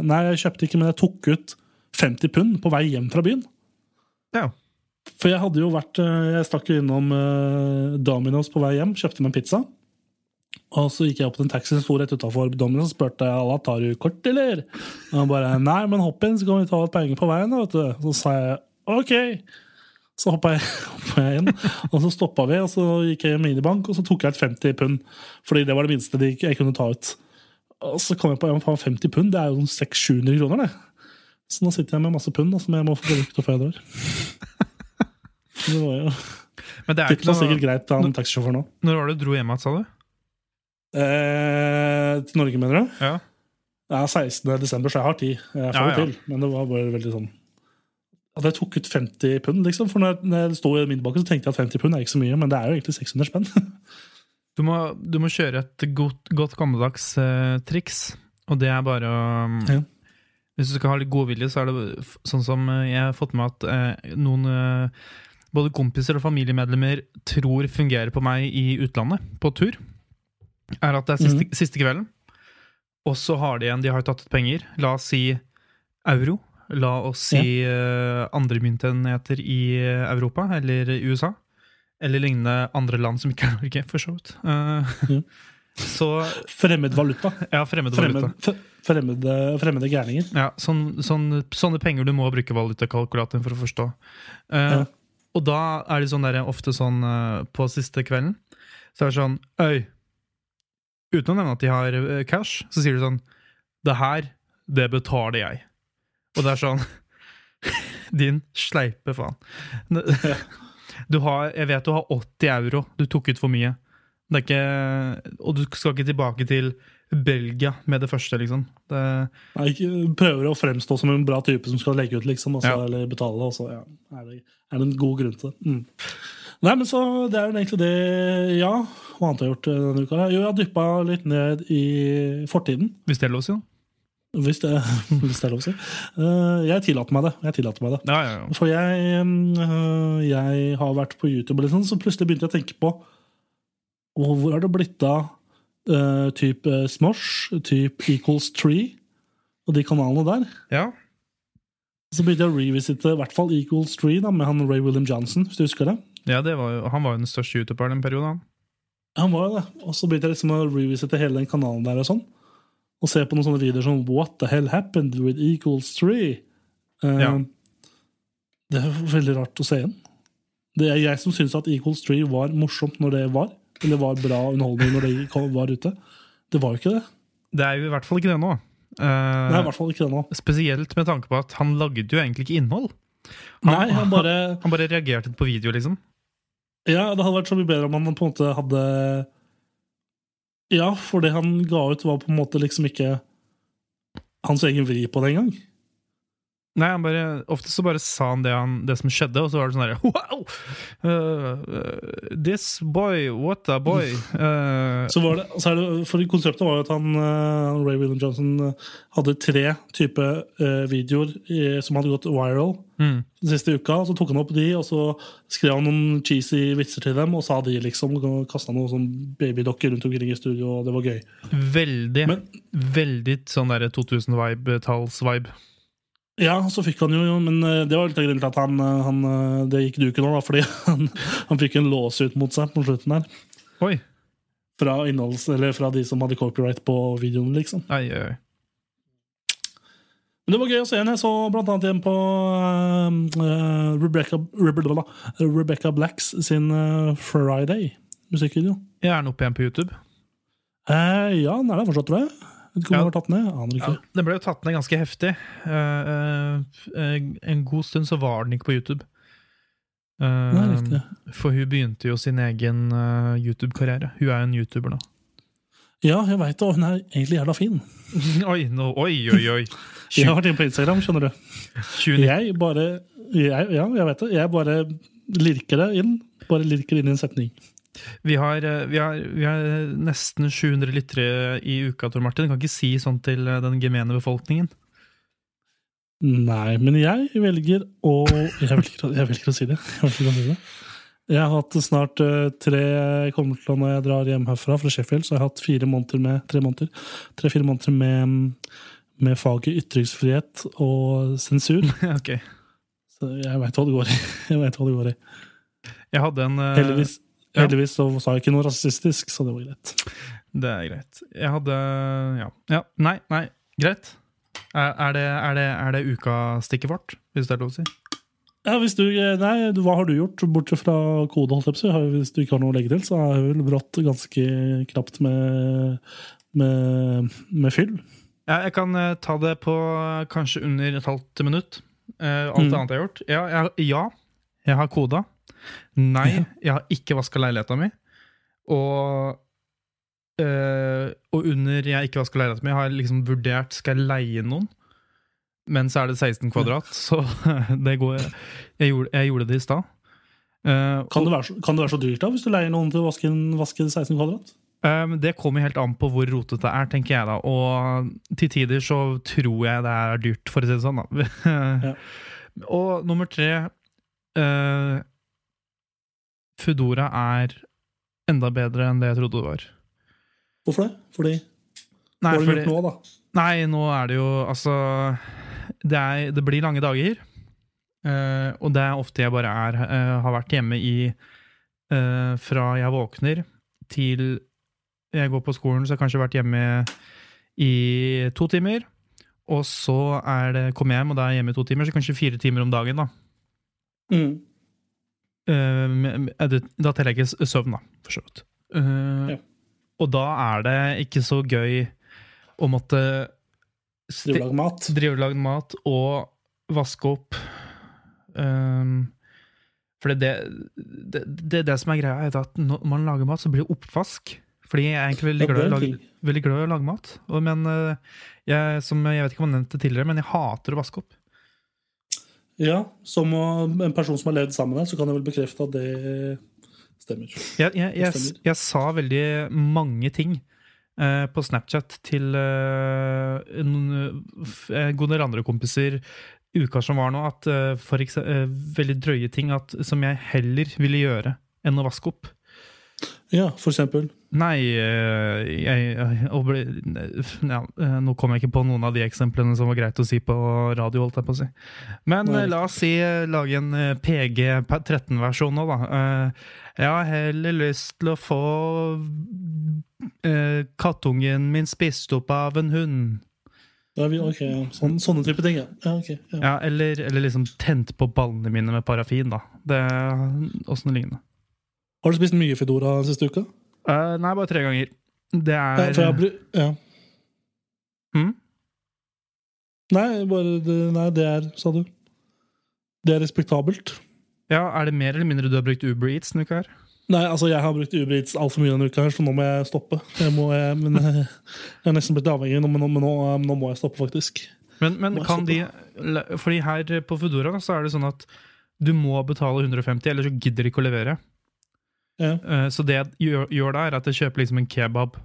Nei, jeg kjøpte ikke, men jeg tok ut 50 pund på vei hjem fra byen.
Ja.
For jeg hadde jo vært eh, Jeg stakk jo innom eh, Domino's på vei hjem, kjøpte meg en pizza. Og så gikk jeg opp til en taxi som sto rett utafor Domino's og spurte alle tar du kort, eller? Og han bare nei, men hopp inn, så kan vi ta litt penger på veien. vet du. Så sa jeg ok. Så hoppa jeg, jeg inn, og så stoppa vi, og så gikk jeg i minibank, og så tok jeg ut 50 pund. Fordi det var det minste jeg kunne ta ut. Og så kom jeg på faen, 50 pund, det er jo sånn 600-700 kroner, det. Så nå sitter jeg med masse pund da, som jeg må få brukt før jeg drar. Det var jo
Men det er ikke
noe... sikkert greit av en taxisjåføren nå.
Når var det du dro hjem igjen, sa du?
Eh, til Norge, mener du?
Ja.
Det er 16. desember, så jeg har tid. Jeg får
Ja,
det til. Men det var bare veldig sånn At jeg tok ut 50 pund, liksom. For når jeg, sto i midtbakken, så tenkte jeg at 50 pund er ikke så mye, men det er jo egentlig 600 spenn.
Du må, du må kjøre et godt, godt gammeldags uh, triks, og det er bare å
Ja.
Hvis du skal ha litt godvilje, så er det sånn som eh, jeg har fått med at eh, noen eh, både kompiser og familiemedlemmer tror fungerer på meg i utlandet, på tur, er at det er siste, siste kvelden, og så har de igjen De har tatt ut penger, la oss si euro. La oss si eh, andre myntenheter i eh, Europa eller USA. Eller lignende andre land som ikke er Norge, for så vidt. Uh,
Mm.
Så
Fremmed valuta.
ja, fremmed, valuta.
Fremmed, f- fremmede, fremmede gærninger.
Ja, sånn, sånn, sånne penger du må bruke valutakalkulatoren for å forstå. Uh,
Ja.
Og da er det sånn der, ofte sånn uh, på siste kvelden Så er det sånn Øy, uten å nevne at de har eh, cash, så sier du sånn Det her, det betaler jeg. Og det er sånn Din sleipe faen. Du har, jeg vet du har 80 euro. Du tok ut for mye. Det er ikke, og du skal ikke tilbake til Belgia med det første, liksom. Det,
Nei, prøver å fremstå som en bra type som skal legge ut, liksom, også,
Ja.
eller betale, og så ja, er, det, er det en god grunn til det. Mm. Nei, men så Det er jo egentlig det Ja, hva annet har jeg gjort eh, denne uka? Jo, jeg har dyppa litt ned i fortiden.
hvis det er lov å si, da.
Hvis det, hvis det er lov å si. Eh, Jeg tillater meg det. Jeg tillater meg det.
Ja, ja, ja.
For jeg, øh, jeg har vært på YouTube, liksom, så plutselig begynte jeg å tenke på hvor har det blitt av Uh, type uh, Smosh, type Equals Tree og de kanalene der.
Ja.
Så begynte jeg å revisite i hvert fall Equals Tree da, med han Ray William Johnson, hvis du husker det.
ja det var jo, han var jo den største youtuberen en periode. han.
Han var jo det. Og så begynte jeg liksom å revisite hele den kanalen der og sånn. Og se på noen sånne videoer som What the hell happened with Equals Tree? Uh,
Ja.
Det er veldig rart å se igjen. Det er jeg som syns at Equals Tree var morsomt når det var. Eller var bra underholdning når det kom- var ute. Det var jo ikke det.
Det er jo i hvert fall ikke det nå. Uh,
Det er i hvert fall ikke det nå.
spesielt med tanke på at han lagde jo egentlig ikke innhold. Han,
Nei, han bare
han bare reagerte på video, liksom.
Ja, det hadde vært så mye bedre om han på en måte hadde Ja, for det han ga ut, var på en måte liksom ikke hans egen vri på det engang.
Nei, han bare, Ofte så bare sa han det, han det som skjedde, og så var det sånn herre Wow! Uh, uh, this boy, what a boy. Uh,
Så var det, så er det, for Konseptet var jo at han, eh, Ray William Johnson eh, hadde tre typer eh, videoer som hadde gått viral
mm,
den siste uka. Så tok han opp de, og så skrev han noen cheesy vitser til dem, og sa de liksom, kasta noen sånn babydokker rundt omkring i studio, og det var gøy.
veldig,
Men-
veldig sånn derre 2000-talls-vibe.
Ja, så fikk han jo, men eh, det var litt av grunnen til at han, eh, han eh, det gikk duken nå, fordi han, han fikk en lås ut mot seg på slutten der.
Oi!
Fra, innholds, eller fra de som hadde copyright på videoen, liksom.
Ai, ai, ai.
Men det var gøy å se henne. Jeg så blant annet igjen på uh, Rebecca, Rebecca, Rebecca Blacks sin uh, Friday-musikkvideo.
Jeg er den oppe igjen på YouTube.
Eh, ja, den er der fortsatt, tror jeg. Vet ikke om
Ja.
den var tatt ned. Aner
Ja,
ikke.
den ble jo tatt ned ganske heftig. Uh, uh, en god stund så var den ikke på YouTube.
Uh, er
for hun begynte jo sin egen YouTube-karriere. Hun er jo en YouTuber nå.
Ja, jeg veit det, og hun er egentlig jævla fin.
Oi, no, oi, oi, oi!
Jeg har vært inne på Instagram, skjønner du.
20,
Jeg bare jeg, Ja, jeg vet det. Jeg bare lirker det inn. Bare lirker inn i en setning.
Vi, har, eh, vi, har, vi har nesten 700 lyttere i uka, Tor Martin. Kan ikke si sånn til eh, den gemene befolkningen.
Nei, men jeg velger å Jeg velger, jeg velger å si det. Jeg, å si det. jeg har hatt snart eh, tre Jeg kommer til Når jeg drar hjem herfra, fra Sheffield, så jeg har hatt fire måneder med tre måneder, tre-fire måneder med, med faget ytringsfrihet og sensur.
ok.
Så jeg veit hva det går i. Jeg vet hva det går i.
Jeg hadde en
Heldigvis,
ja.
heldigvis så sa jeg ikke noe rasistisk, så det var greit.
Det er greit. Jeg hadde Ja. ja. Nei, nei, greit. Er, er, det, er, det, er det ukastikket vårt, hvis det er lov å si?
Ja, hvis du, nei, Hva har du gjort, bortsett fra kode? holdt jeg på Hvis du ikke har noe å legge til, så er det vel brått ganske knapt med, med, med fyll.
Ja, jeg kan eh, ta det på eh, kanskje under et halvt minutt. Eh, alt
Mm.
annet jeg har gjort. Ja, jeg, ja, jeg har koda. Nei, jeg har ikke vaska leiligheta mi. Og øh, Og under jeg ikke vaska leiligheta mi, har jeg liksom vurdert skal jeg leie noen. Men så er det 16 kvadrat, så det går Jeg gjorde, jeg gjorde det i stad. Uh,
Kan det, så, kan det være så dyrt da, hvis du leier noen til å vaske, vaske 16 kvadrat?
Um, det kommer helt an på hvor rotete det er, tenker jeg da. Og til tider så tror jeg det er dyrt, for å si det sånn. da. Og nummer tre eh, Foodora er enda bedre enn det jeg trodde det var.
Hvorfor det? Fordi, hva har du gjort nå, da?
nei nå er det jo altså Det, er, det blir lange dager. Uh, og det er ofte jeg bare er, uh, har vært hjemme i uh, Fra jeg våkner til jeg går på skolen, så har jeg kanskje vært hjemme i to timer. Og så er det, kommer jeg hjem, og da er jeg hjemme i to timer, så kanskje fire timer om dagen. Da
Mm.
Med- Da teller jeg ikke søvn, da, for så vidt. Uh,
Ja.
Og da er det ikke så gøy å måtte
Drive og lage mat?
drive og lage mat og vaske opp. Um, for det, det, det, det som er greia, er at når man lager mat, så blir det oppvask. Fordi jeg er egentlig veldig glad lage, veldig glad i å lage mat. Og, men jeg, som, jeg vet ikke om jeg nevnte det tidligere, men jeg hater å vaske opp.
Ja, som en person som har levd sammen med deg, så kan jeg vel bekrefte at det stemmer.
Jeg, jeg, jeg, jeg sa veldig mange ting eh, på Snapchat til eh, noen f- eh, andre kompiser uka som var nå, at eh, for eksempel, eh, veldig drøye ting at, som jeg heller ville gjøre enn å vaske opp.
Ja, for eksempel.
Nei, eh, jeg, å ja, eh, Nå kom jeg ikke på noen av de eksemplene som var greit å si på radio. holdt jeg på å si. Men
Nei.
eh, la oss si eh, lage en eh, PG13-versjon nå, da. Eh, Jeg har heller lyst til å få eh, kattungen min spist opp av en hund.
Vi, ok, ja. Sånne, Sånne type ting, ja. ja, okay, ja.
Ja, eller, eller liksom tent på ballene mine med parafin, da. Det Åssen det lignende.
Har du spist mye Foodora siste uka?
Eh, nei, bare tre ganger. Det
Ja,
er
for jeg ja.
mm?
Nei, bare det, Nei, det er, sa du. Det er respektabelt.
Ja, Er det mer eller mindre du har brukt Uber Eats denne uka her?
Nei, altså jeg har brukt Uber Eats altfor mye denne uka, her, så nå må jeg stoppe. Jeg, må, jeg, men, jeg er nesten blitt avhengig, men nå, nå, nå må jeg stoppe, faktisk.
Men, men kan stoppe. de Fordi her på Foodora så er det sånn at du må betale 150, eller så gidder de ikke å levere.
Ja.
Eh, Så det jeg gjør, gjør da, er at jeg kjøper liksom en kebab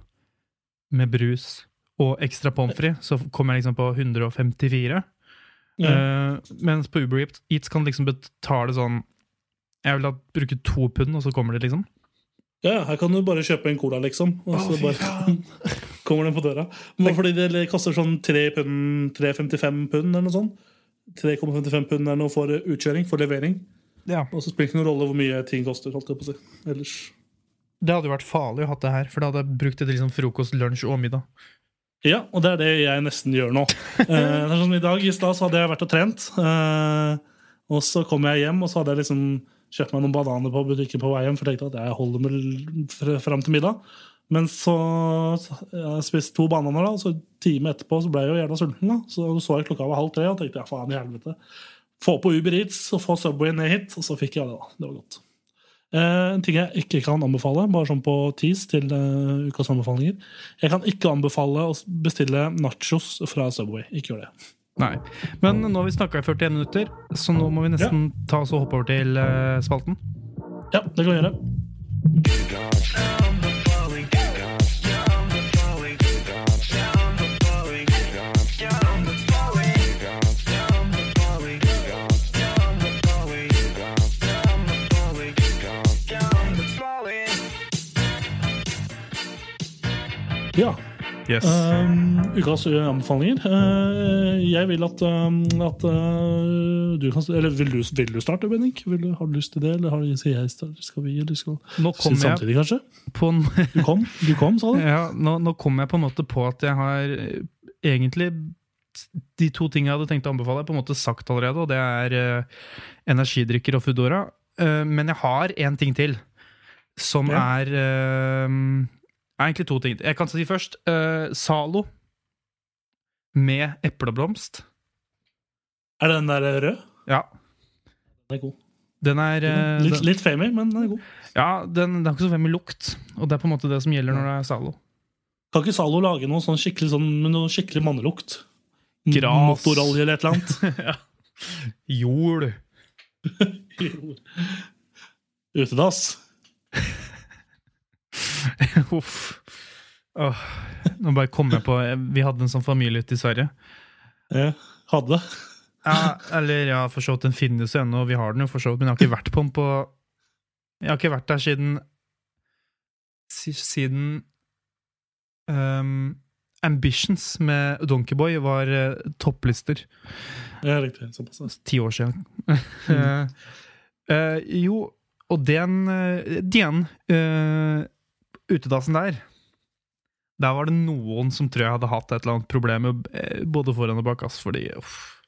med brus og ekstra pommes frites, så kommer jeg liksom på 154.
Ja.
Eh, mens på Uber Eats kan liksom betale sånn Jeg vil da bruke to pund, og så kommer det, liksom.
Ja, her kan du bare kjøpe en cola, liksom. Og så bare kommer den på døra. Men fordi det koster sånn 3 pund, 3,55 pund eller noe sånt. 3,55 pund er noe for utkjøring, for levering.
Ja.
Og så spiller det ikke noen rolle hvor mye ting koster. holdt jeg på å si. Ellers.
Det hadde jo vært farlig å ha det her, for da hadde jeg brukt det til liksom frokost, lunsj og middag.
Ja, og det er det jeg nesten gjør nå. Eh, sånn I dag i stad så hadde jeg vært og trent. Eh, og så kom jeg hjem, og så hadde jeg liksom kjøpt meg noen bananer på butikken på vei hjem. For jeg tenkte at jeg holder fr- fram til middag. Men så jeg spiste to bananer, da, og så time etterpå så ble jeg jo jævla sulten. da. Så så jeg klokka var halv tre, og tenkte ja, faen i helvete. Få på Uber Eats og få Subway ned hit. Og så fikk jeg det, da. Det var godt. Eh, en ting jeg ikke kan anbefale, bare sånn på tease til eh, ukas anbefalinger. Jeg kan ikke anbefale å bestille nachos fra Subway. Ikke gjør det.
Nei. Men nå har vi snakka i 41 minutter, så nå må vi nesten ta oss og hoppe over til eh, spalten.
Ja, det kan vi gjøre.
Yes.
Um, ukas ø, anbefalinger. Uh, jeg vil at, um, at uh, du kan Eller vil du, vil du starte, Bennik? Har du lyst til det, eller har du, skal jeg starte? Skal vi, eller skal
Nå kom jeg
samtidig, kanskje?
på en
Du kom, du kom, sa du?
Ja, nå, nå kom jeg på en måte på at jeg har eh, egentlig De to tingene jeg hadde tenkt å anbefale, er på en måte sagt allerede, og det er uh, energidrikker og Foodora. Uh, men jeg har én ting til, som
Ja.
er eh, er egentlig to ting. Jeg kan si først uh, Zalo med epleblomst.
Er den der rød?
Ja,
Den er god.
den er uh,
Litt, litt famey, men den er god.
Ja, den, den har ikke så veldig lukt, og det er på en måte det som gjelder når det er Zalo.
Kan ikke Zalo lage noe sånn skikkelig, sånn, med noe skikkelig mannelukt?
Gras.
Motorolje eller et eller annet?
Jord.
Utedass?
Uff. Oh, nå bare kom jeg på Vi hadde en sånn familiehytte i Sverige.
Ja, hadde.
Ja, eller ja, for så vidt den finnes jo ennå, vi har den jo for så vidt, men jeg har ikke vært på den på Jeg har ikke vært der siden Siden um, Ambitions med Donkeyboy var uh, topplister.
Ja, riktig. Såpass.
Ti år siden. Eh, uh, jo, og den, eh, den eh, utedassen der Der var det noen som tror jeg hadde hatt et eller annet problem med eh, både foran og bak. Ass, fordi uff.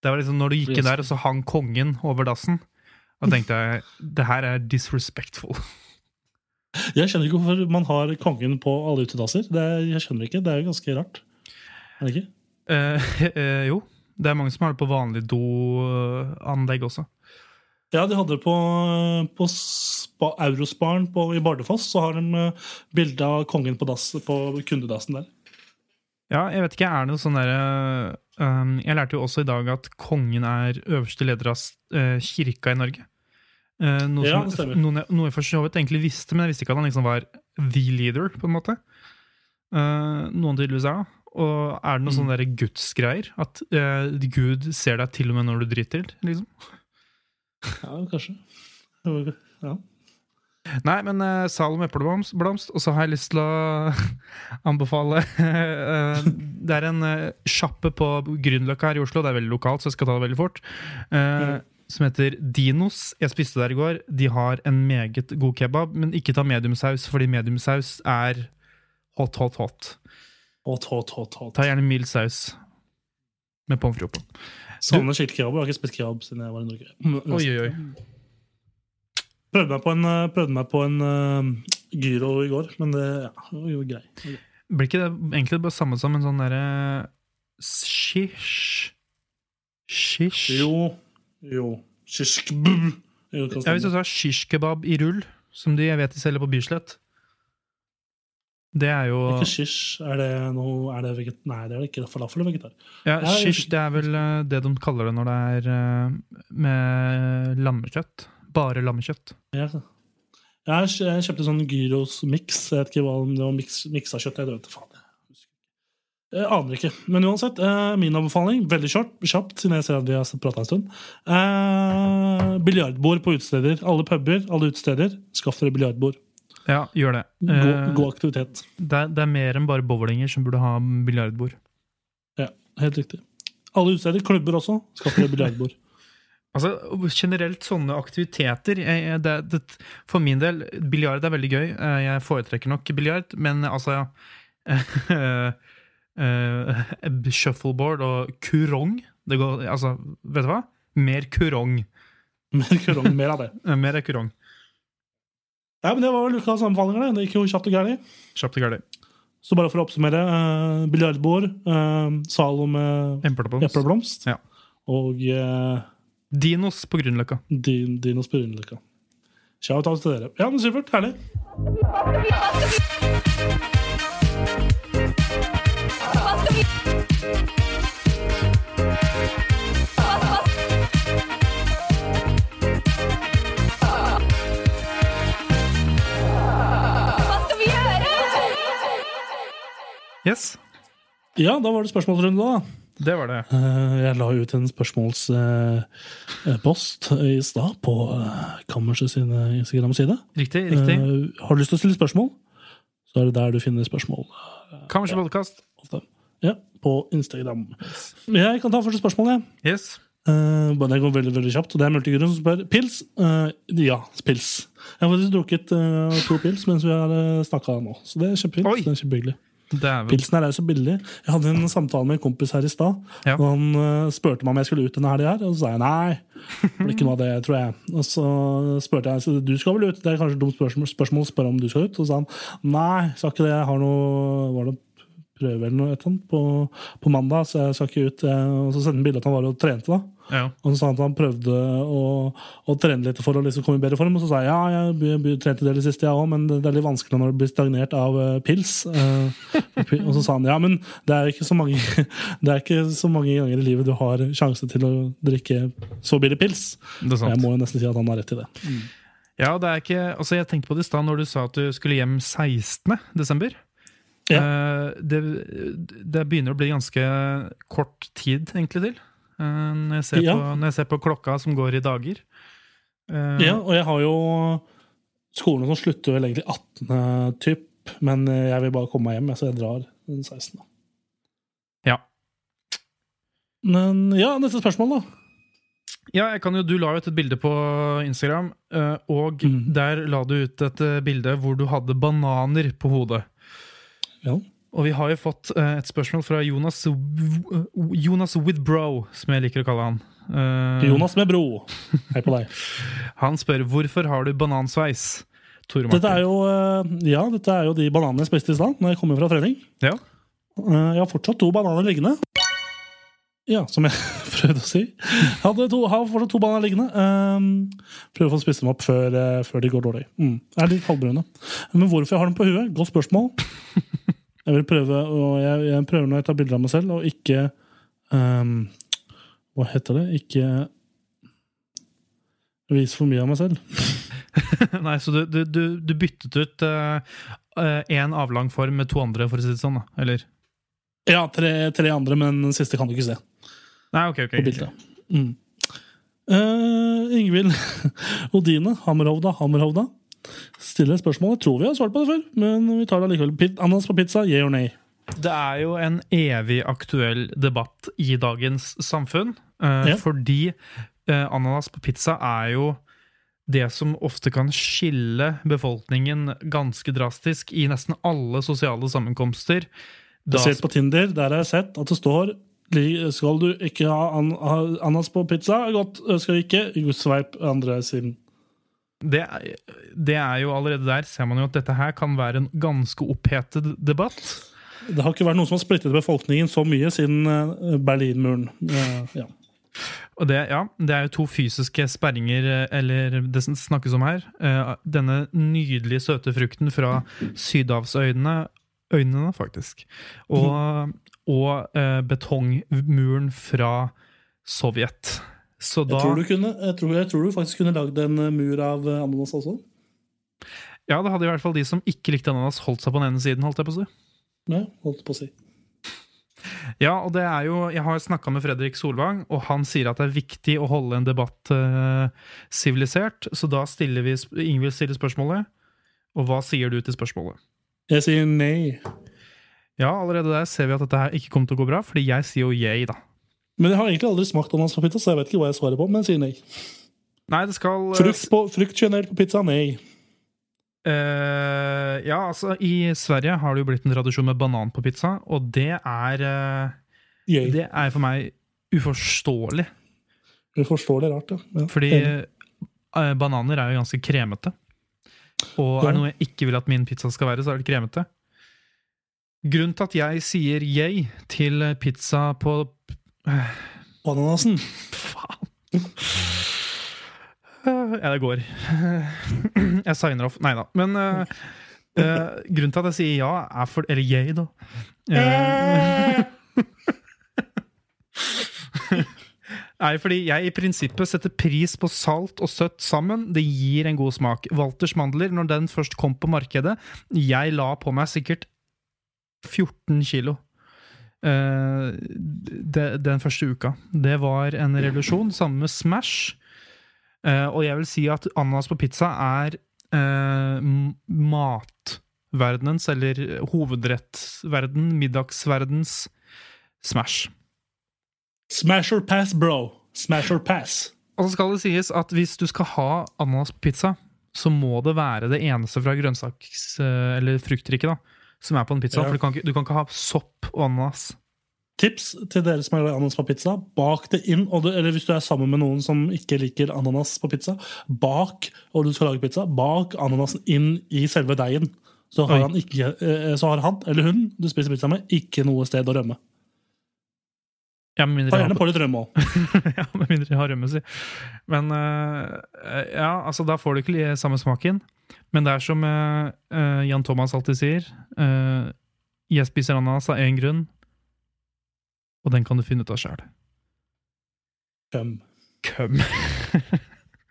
Det var liksom Når du gikk inn der, og så hang kongen over dassen. Da tenkte jeg det her er disrespectful.
Jeg skjønner ikke hvorfor man har kongen på alle utedasser. Det er, jeg skjønner ikke, det er jo ganske rart. Er det ikke?
Eh, eh, jo, det er mange som har det på vanlig doanlegg også.
Ja, de hadde det på, på spa, Eurosparen på, i Bardufoss. Så har de eh, bilde av kongen på, dass, på kundedassen der.
Ja, jeg vet ikke, er det noe sånn derre um, Jeg lærte jo også i dag at kongen er øverste leder av uh, kirka i Norge. Uh, noe,
Ja,
som,
det
noe, noe jeg for så vidt egentlig visste, men jeg visste ikke at han liksom var the leader, på en måte. Uh, noen tydeligvis er da. Og er det noe
Mm.
sånn gudsgreier? At eh, Gud ser deg til og med når du driter? liksom?
Ja, kanskje. Ja.
Nei, men uh, Salum epleblomst, blomst, og så har jeg lyst til å anbefale uh, Det er en uh, sjappe på Grünerløkka her i Oslo, det er veldig lokalt, så jeg skal ta det veldig fort. Uh, Som heter Dinos. Jeg spiste der i går. De har en meget god kebab, men ikke ta mediumsaus, fordi mediumsaus er hot, hot, hot.
Hot, hot, hot, hot.
Ta gjerne mild saus med pommes frites på.
Savner skikkelig kebab. Jeg har ikke spist kebab siden jeg var i Norge. Mm,
Oi, oi, oi.
Prøvde meg på en, eh, prøvde meg på en uh, gyro i går, men det ja, var jo grei.
Blir ikke det egentlig bare samme som en sånn derre shish Shish?
Jo, jo. Shishkebab. Det
Ja, hvis du sa shishkebab i rull, som de jeg vet de selger på Bislett Det er jo
Ikke shish. Er det noe er det veget... Nei, det er det ikke. Falafel er vegetar.
ja,
Ja,
Shish det er vel eh, det de kaller det når det er eh, med lammekjøtt. Bare lammekjøtt.
Ja. jeg, kjøpte sånn gyros mix. Jeg vet ikke hva om det var mix, miksa kjøtt. Jeg vet faen. Jeg. Jeg aner ikke. Men uansett, eh, min anbefaling, veldig kjapt, kjapt siden jeg ser at vi har prata en stund eh, Biljardbord på utesteder. Alle puber, alle utesteder. Skaff dere biljardbord.
Ja, gjør det.
God,
Eh,
god aktivitet.
det, er, det er mer enn bare bowlinger som burde ha biljardbord.
Ja, helt riktig. Alle utesteder, klubber også. skal få biljardbord.
Altså, Generelt sånne aktiviteter jeg, det, det, For min del, biljard er veldig gøy. Eh, Jeg foretrekker nok biljard, men altså ja. Uh, Shuffleboard og kurong det går, altså, Vet du hva? Mer kurong.
Mer kurong, mer av det.
Eh, Mer er kurong.
Ja, men Det var vel ukas anbefalinger. det. Gikk jo kjapt og gærent.
Kjapt og gærlig
Så bare for å oppsummere. Uh, biljardbord, uh, Zalo med
Epleblomst. Ja.
og uh,
Dinos på Grünerløkka.
din, Dinos Brunløkka. Shout-out til dere. Ja, men supert. Herlig.
Hva
Yes,
Ja, da var det spørsmålsrunde, da.
det var det.
Eh, jeg la ut en spørsmålspost i stad på uh, Kammerset sin eh, Instagram-side.
Riktig. riktig.
Eh, har du lyst til å stille spørsmål, så er det der du finner spørsmål.
Kammerset podcast.
Ja, på Instagram. Jeg kan ta første spørsmål, jeg.
Yes.
Uh, det går veldig veldig kjapt. og Det er Multigrunn som spør. Pils? Eh, ja, pils. Jeg har faktisk drukket eh, to pils mens vi har uh, snakka nå. Så det er kjempefint.
Oi.
Det er kjempehyggelig. Pilsen er jo så billig. Jeg hadde en samtale med en kompis her i stad.
Ja.
og Han uh, spurte meg om jeg skulle ut denne helga og så sa jeg nei. Det blir ikke noe av det, tror jeg. Og så spurte jeg så du skal vel ut. Det er kanskje et dumt spørsmål, spørsmål å om du skal ut. Og så sa han nei, sa ikke det. Jeg har noe var det prøve eller noe eller på, på mandag, så jeg skal ikke ut. Og så sendte han bilde at han var og trente. da.
Ja.
Og så sa han at han prøvde å, å trene litt for å liksom komme i bedre form. Og så sa jeg ja, jeg trente det det siste, jeg òg, men det, er litt vanskelig når du blir stagnert av eh, pils. Eh, og så sa han ja, men det er ikke så mange Det er ikke så mange ganger i livet du har sjanse til å drikke så billig pils.
Det sant.
Jeg må jo nesten si at han har rett i det.
Ja, det er ikke, altså Jeg tenkte på det i stad når du sa at du skulle hjem 16.
Ja.
Eh, det, det begynner å bli ganske kort tid egentlig til. eh, når, jeg ser
Ja.
på, når jeg ser på klokka som går i dager. Eh,
Ja, og jeg har jo skolen som slutter vel egentlig 18. typ, men jeg vil bare komme meg hjem, så jeg drar den 16.
ja.
Men ja, neste spørsmål, da.
Ja, jeg kan jo, Du la ut et bilde på Instagram, og
mm.
der la du ut et bilde hvor du hadde bananer på hodet.
Ja.
Og vi har jo fått eh, et spørsmål fra Jonas Jonas Withbrow, som jeg liker å kalle han. Eh,
Jonas med bro. Hei på deg.
Han spør hvorfor har du banansveis. Tore Martin.
Dette er jo, eh, ja, dette er jo de bananene jeg spiste i stad når jeg kommer fra trening.
Ja.
Jeg har fortsatt to bananer liggende. Ja, som jeg prøvde å si. Jeg hadde to, har fortsatt to baner liggende. Um, Prøver å få spist dem opp før, eh, før de går dårlig. Mm. Jeg er litt halvbrune. Men hvorfor jeg har dem på huet? Godt spørsmål. Jeg vil prøve, jeg, jeg prøver når jeg tar bilder av meg selv, og ikke um, Hva heter det? Ikke vise for mye av meg selv.
Nei, så du, du, du, byttet ut én avlang form med to andre, for å si det sånn? da, Eller?
Ja, tre, tre andre, men den siste kan du ikke se.
Nei, ok, ok.
på bildet. Mm. Uh, Ingvild Odine, Hammerhovda, Hammerhovda. stiller spørsmålet. Tror vi har svart på det før, men vi tar det likevel. Ananas på pizza, yeah or nay?
Det er jo en evig aktuell debatt i dagens samfunn. uh,
Ja.
Fordi uh, ananas på pizza er jo det som ofte kan skille befolkningen ganske drastisk i nesten alle sosiale sammenkomster. Da,
ser på Tinder, der har jeg sett at det står Skal du ikke ha, an ananas på pizza? Godt. Skal du ikke? Sveip andre siden.
det, det er jo allerede der ser man jo at dette her kan være en ganske opphetet debatt.
Det har ikke vært noen som har splittet befolkningen så mye siden eh, Berlinmuren. Eh, ja.
Og det, ja, det er jo to fysiske sperringer, eh, eller det som snakkes om her. Eh, Denne nydelige søte frukten fra sydhavsøynene, øynene faktisk, og, og eh, betongmuren fra Sovjet. Så da
Jeg, tror du kunne, jeg, tror, jeg tror du faktisk kunne lagd en eh, mur av eh, ananas også.
Ja, det hadde i hvert fall de som ikke likte ananas, holdt seg på den ene siden, holdt jeg på å si.
Ja, holdt på å si.
Ja, og det er jo Jeg har snakka med Fredrik Solvang, og han sier at det er viktig å holde en debatt eh, så da stiller vi Ingvild stiller spørsmålet. Og hva sier du til spørsmålet?
Jeg sier nei.
Ja, allerede der ser vi at dette her ikke kommer til å gå bra, fordi jeg sier jo yay, da.
Men jeg har egentlig aldri smakt ananas på pizza, så jeg vet ikke hva jeg svarer på. Men jeg sier nei.
Nei, det skal
Frukt, på, frukt generelt på pizza, nei.
Uh, Ja, altså, i Sverige har det jo blitt en tradisjon med banan på pizza, og det er
uh,
Det er for meg uforståelig.
Uforståelig rart, ja. ja.
Fordi eh, bananer er jo ganske kremete. Og er det noe jeg ikke vil at min pizza skal være, så er det kremete. Grunnen til at jeg sier yay til pizza på
Ananasen.
Faen. Ja, det går. Jeg signer off. Nei da. Men eh, grunnen til at jeg sier ja, er for Eller yay, da. Nei, fordi jeg i prinsippet setter pris på salt og søtt sammen. Det gir en god smak. Walters mandler, når den først kom på markedet Jeg la på meg sikkert 14 kilo Uh, de, den første uka. Det var en revolusjon, sammen med Smash. Uh, og jeg vil si at ananas på pizza er uh, matverdenens, eller hovedrettsverden, middagsverdens Smash.
Smash or pass, bro. Smash or pass.
Og så skal det sies at hvis du skal ha ananas på pizza, så må det være det eneste fra grønnsaks- eh, eller fruktriket da, som er på en pizza.
Ja.
For du kan, ikke, du kan ikke ha sopp og ananas.
Tips til dere som er glad i ananas på pizza. Bak det inn, du, eller hvis du er sammen med noen som ikke liker ananas på pizza, bak og du skal lage pizza, bak ananasen inn i selve deigen. Så har, han ikke, eh, så har han eller hun du spiser pizza med, ikke noe sted å rømme.
Ja, med
Ta gjerne på litt rømme òg.
ja, med mindre jeg har rømme, si. Men uh, ja, altså da får du ikke samme smaken. Men det er som uh, Jan Thomas alltid sier. uh, jeg spiser ananas av én grunn, og den kan du finne ut av sjæl. Køm.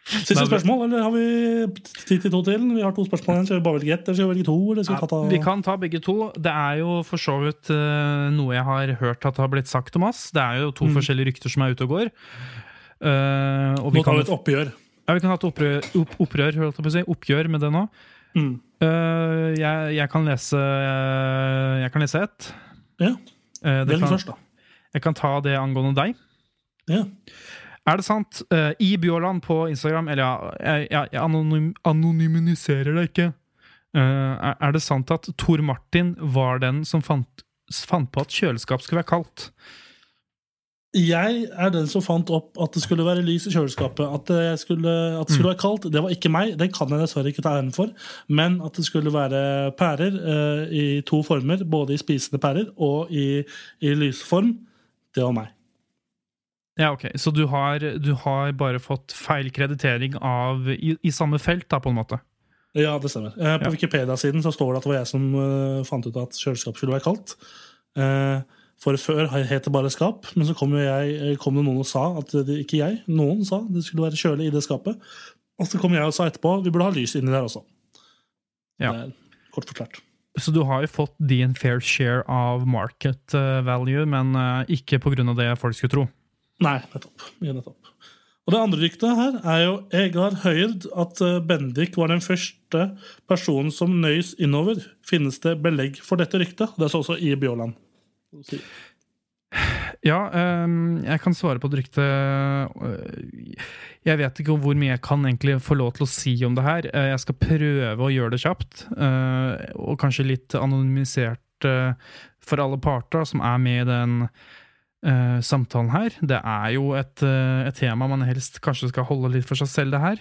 Siste spørsmål, eller har vi tid til to til? Vi har to spørsmål igjen. Skal vi bare velge ett, eller skal vi velge to? Eller skal vi, ta,
vi kan ta begge to. Det er jo for så vidt noe jeg har hørt at har blitt sagt om oss. Det er jo to
Mm.
forskjellige rykter som er ute og går. Uh, og vi
Nå tar
kan,
vi et oppgjør.
Ja, vi kan ha et opprør, opp, opprør si, oppgjør med det nå.
Mm.
Uh, jeg, jeg kan lese uh, Jeg kan lese ett.
Ja,
Uh, det
Velg først, da.
jeg kan ta det angående deg.
Ja.
Er det sant? Uh, I Bjørland på Instagram Eller ja, jeg, jeg, jeg anonym, anonymiserer det ikke. Eh, er, er det sant at Tor Martin var den som fant, fant på at kjøleskap skulle være kaldt?
Jeg er den som fant opp at det skulle være lys i kjøleskapet. At det skulle, at det skulle være kaldt. Det var ikke meg, det kan jeg dessverre ikke ta æren for. Men at det skulle være pærer uh, i to former, både i spisende pærer og i, i lysform, det var meg.
Ja, ok, Så du har, du har bare fått feil kreditering av i, i samme felt, da, på en måte?
Ja, det stemmer. Uh, på
Ja.
Wikipedia-siden så står det at det var jeg som uh, fant ut at kjøleskapet skulle være kaldt. Eh, for før het det bare skap, men så kom, jeg, eh, kom det noen og sa at det, ikke jeg, noen sa det skulle være kjølig i det skapet. Og så kom jeg og sa etterpå vi burde ha lys inni der også.
Ja.
Kort forklart.
Så du har jo fått din fair share av market eh, value, men eh, ikke av det folk skulle tro.
Nei, nettopp. Ja, nettopp. Og det andre ryktet her er jo Jeg har hørt at Bendik var den første personen som nøys innover. Finnes det belegg for dette ryktet? Det er så også i Bjåland.
Ja, ehm, jeg kan svare på et rykte. Jeg vet ikke hvor mye jeg kan egentlig få lov til å si om det her. Eh, Jeg skal prøve å gjøre det kjapt, eh, og kanskje litt anonymisert eh, for alle parter som er med i den samtalen her. Det er jo et, et tema man helst kanskje skal holde litt for seg selv, det her.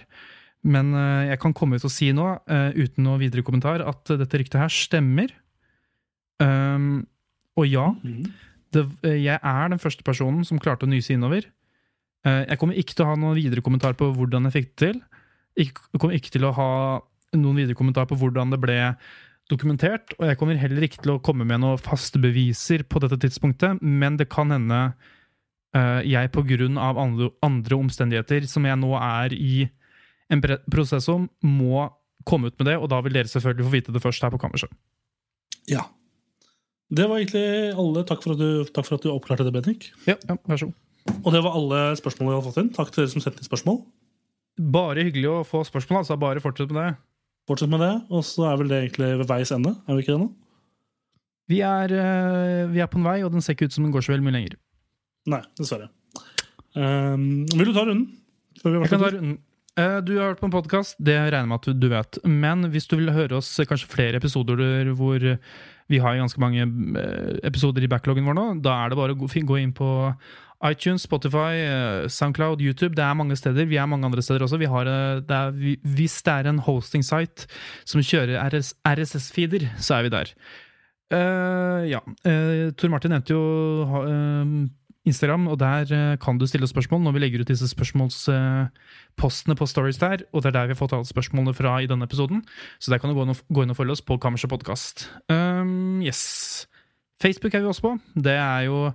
Men jeg kan komme ut og si nå, uten noe videre kommentar, at dette ryktet her stemmer. Um, og ja, det, eh, jeg er den første personen som klarte å nyse innover. Eh, Jeg kommer ikke til å ha noen videre kommentar på hvordan jeg fikk det til. Jeg kommer ikke til å ha noen videre kommentar på hvordan det ble dokumentert. Og jeg kommer heller ikke til å komme med noen faste beviser på dette tidspunktet, men det kan hende eh, jeg på grunn av andre, andre omstendigheter som jeg nå er i en prosess om, må komme ut med det, og da vil dere selvfølgelig få vite det først her på Kammerset.
Ja. Det var egentlig alle. Takk for at du, takk for at du oppklarte det, Bendik.
Ja, ja, vær så god.
Og det var alle spørsmålene vi har fått inn. Takk til dere som sendte inn spørsmål.
Bare hyggelig å få spørsmål, altså. Bare fortsett med det.
Fortsett med det. Og så er vel det egentlig ved veis ende. Er vi ikke det nå?
Vi er, eh, vi er på en vei, og den ser ikke ut som den går så veldig mye lenger.
Nei, dessverre. Um, vil du ta runden?
Jeg kan ta runden. Eh, Du har hørt på en podkast, det regner jeg med at du- du vet. Men hvis du vil høre oss eh, kanskje flere episoder hvor vi har ganske mange eh, episoder i backloggen vår nå, da er det bare å gå inn på iTunes, Spotify, eh, Soundcloud, YouTube. Det er mange steder. Vi er mange andre steder også. Vi har, eh, det er, hvis det er en hosting site som kjører RS, RSS-feeder, så er vi der. Uh, ja. Uh, Tor Martin nevnte jo eh, Instagram, og der eh, kan du stille spørsmål når vi legger ut disse spørsmålspostene på stories der, og det er der vi har fått alle spørsmålene fra i denne episoden. Så der kan du gå inn og, gå følge oss på Kammerset Podkast. Um, yes. Facebook er vi også på. Det er jo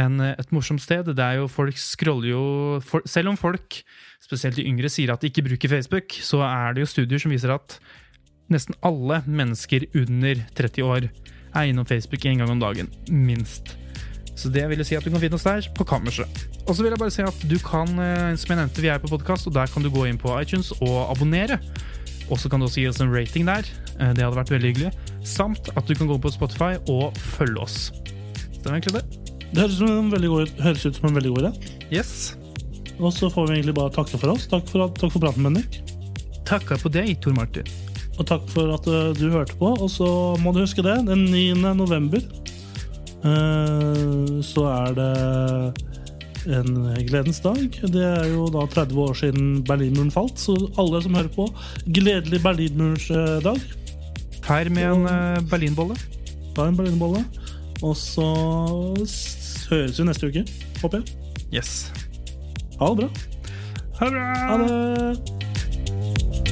en, et morsomt sted. Det er jo Folk scroller jo for, Selv om folk, spesielt de yngre, sier at de ikke bruker Facebook, så er det jo studier som viser at nesten alle mennesker under 30 år er innom Facebook en gang om dagen. Minst. Så det vil jeg si at du kan finne oss der, på kammerset. Og så vil jeg bare si at du kan, eh, som jeg nevnte, vi er på podkast, og der kan du gå inn på iTunes og abonnere. Og så kan du også gi oss en rating der. Eh, Det hadde vært veldig hyggelig. Samt at du kan gå på Spotify og følge oss. Stemmer egentlig det?
Det høres, som god, høres ut som en veldig god idé.
Yes.
Og så får vi egentlig bare takke for oss. Takk for, takk for praten, Bendik.
Takka på deg, Tor Martin.
Og takk for at eh, du hørte på. Og så må du huske det, den 9. november så er det en gledens dag. Det er jo da 30 år siden Berlinmuren falt, så alle som hører på, gledelig Berlinmursdag.
Her med en eh, berlinbolle.
Ta en berlinbolle. Og så høres vi neste uke, håper jeg.
Yes.
Ha det bra.
Ha det bra!
Ha det!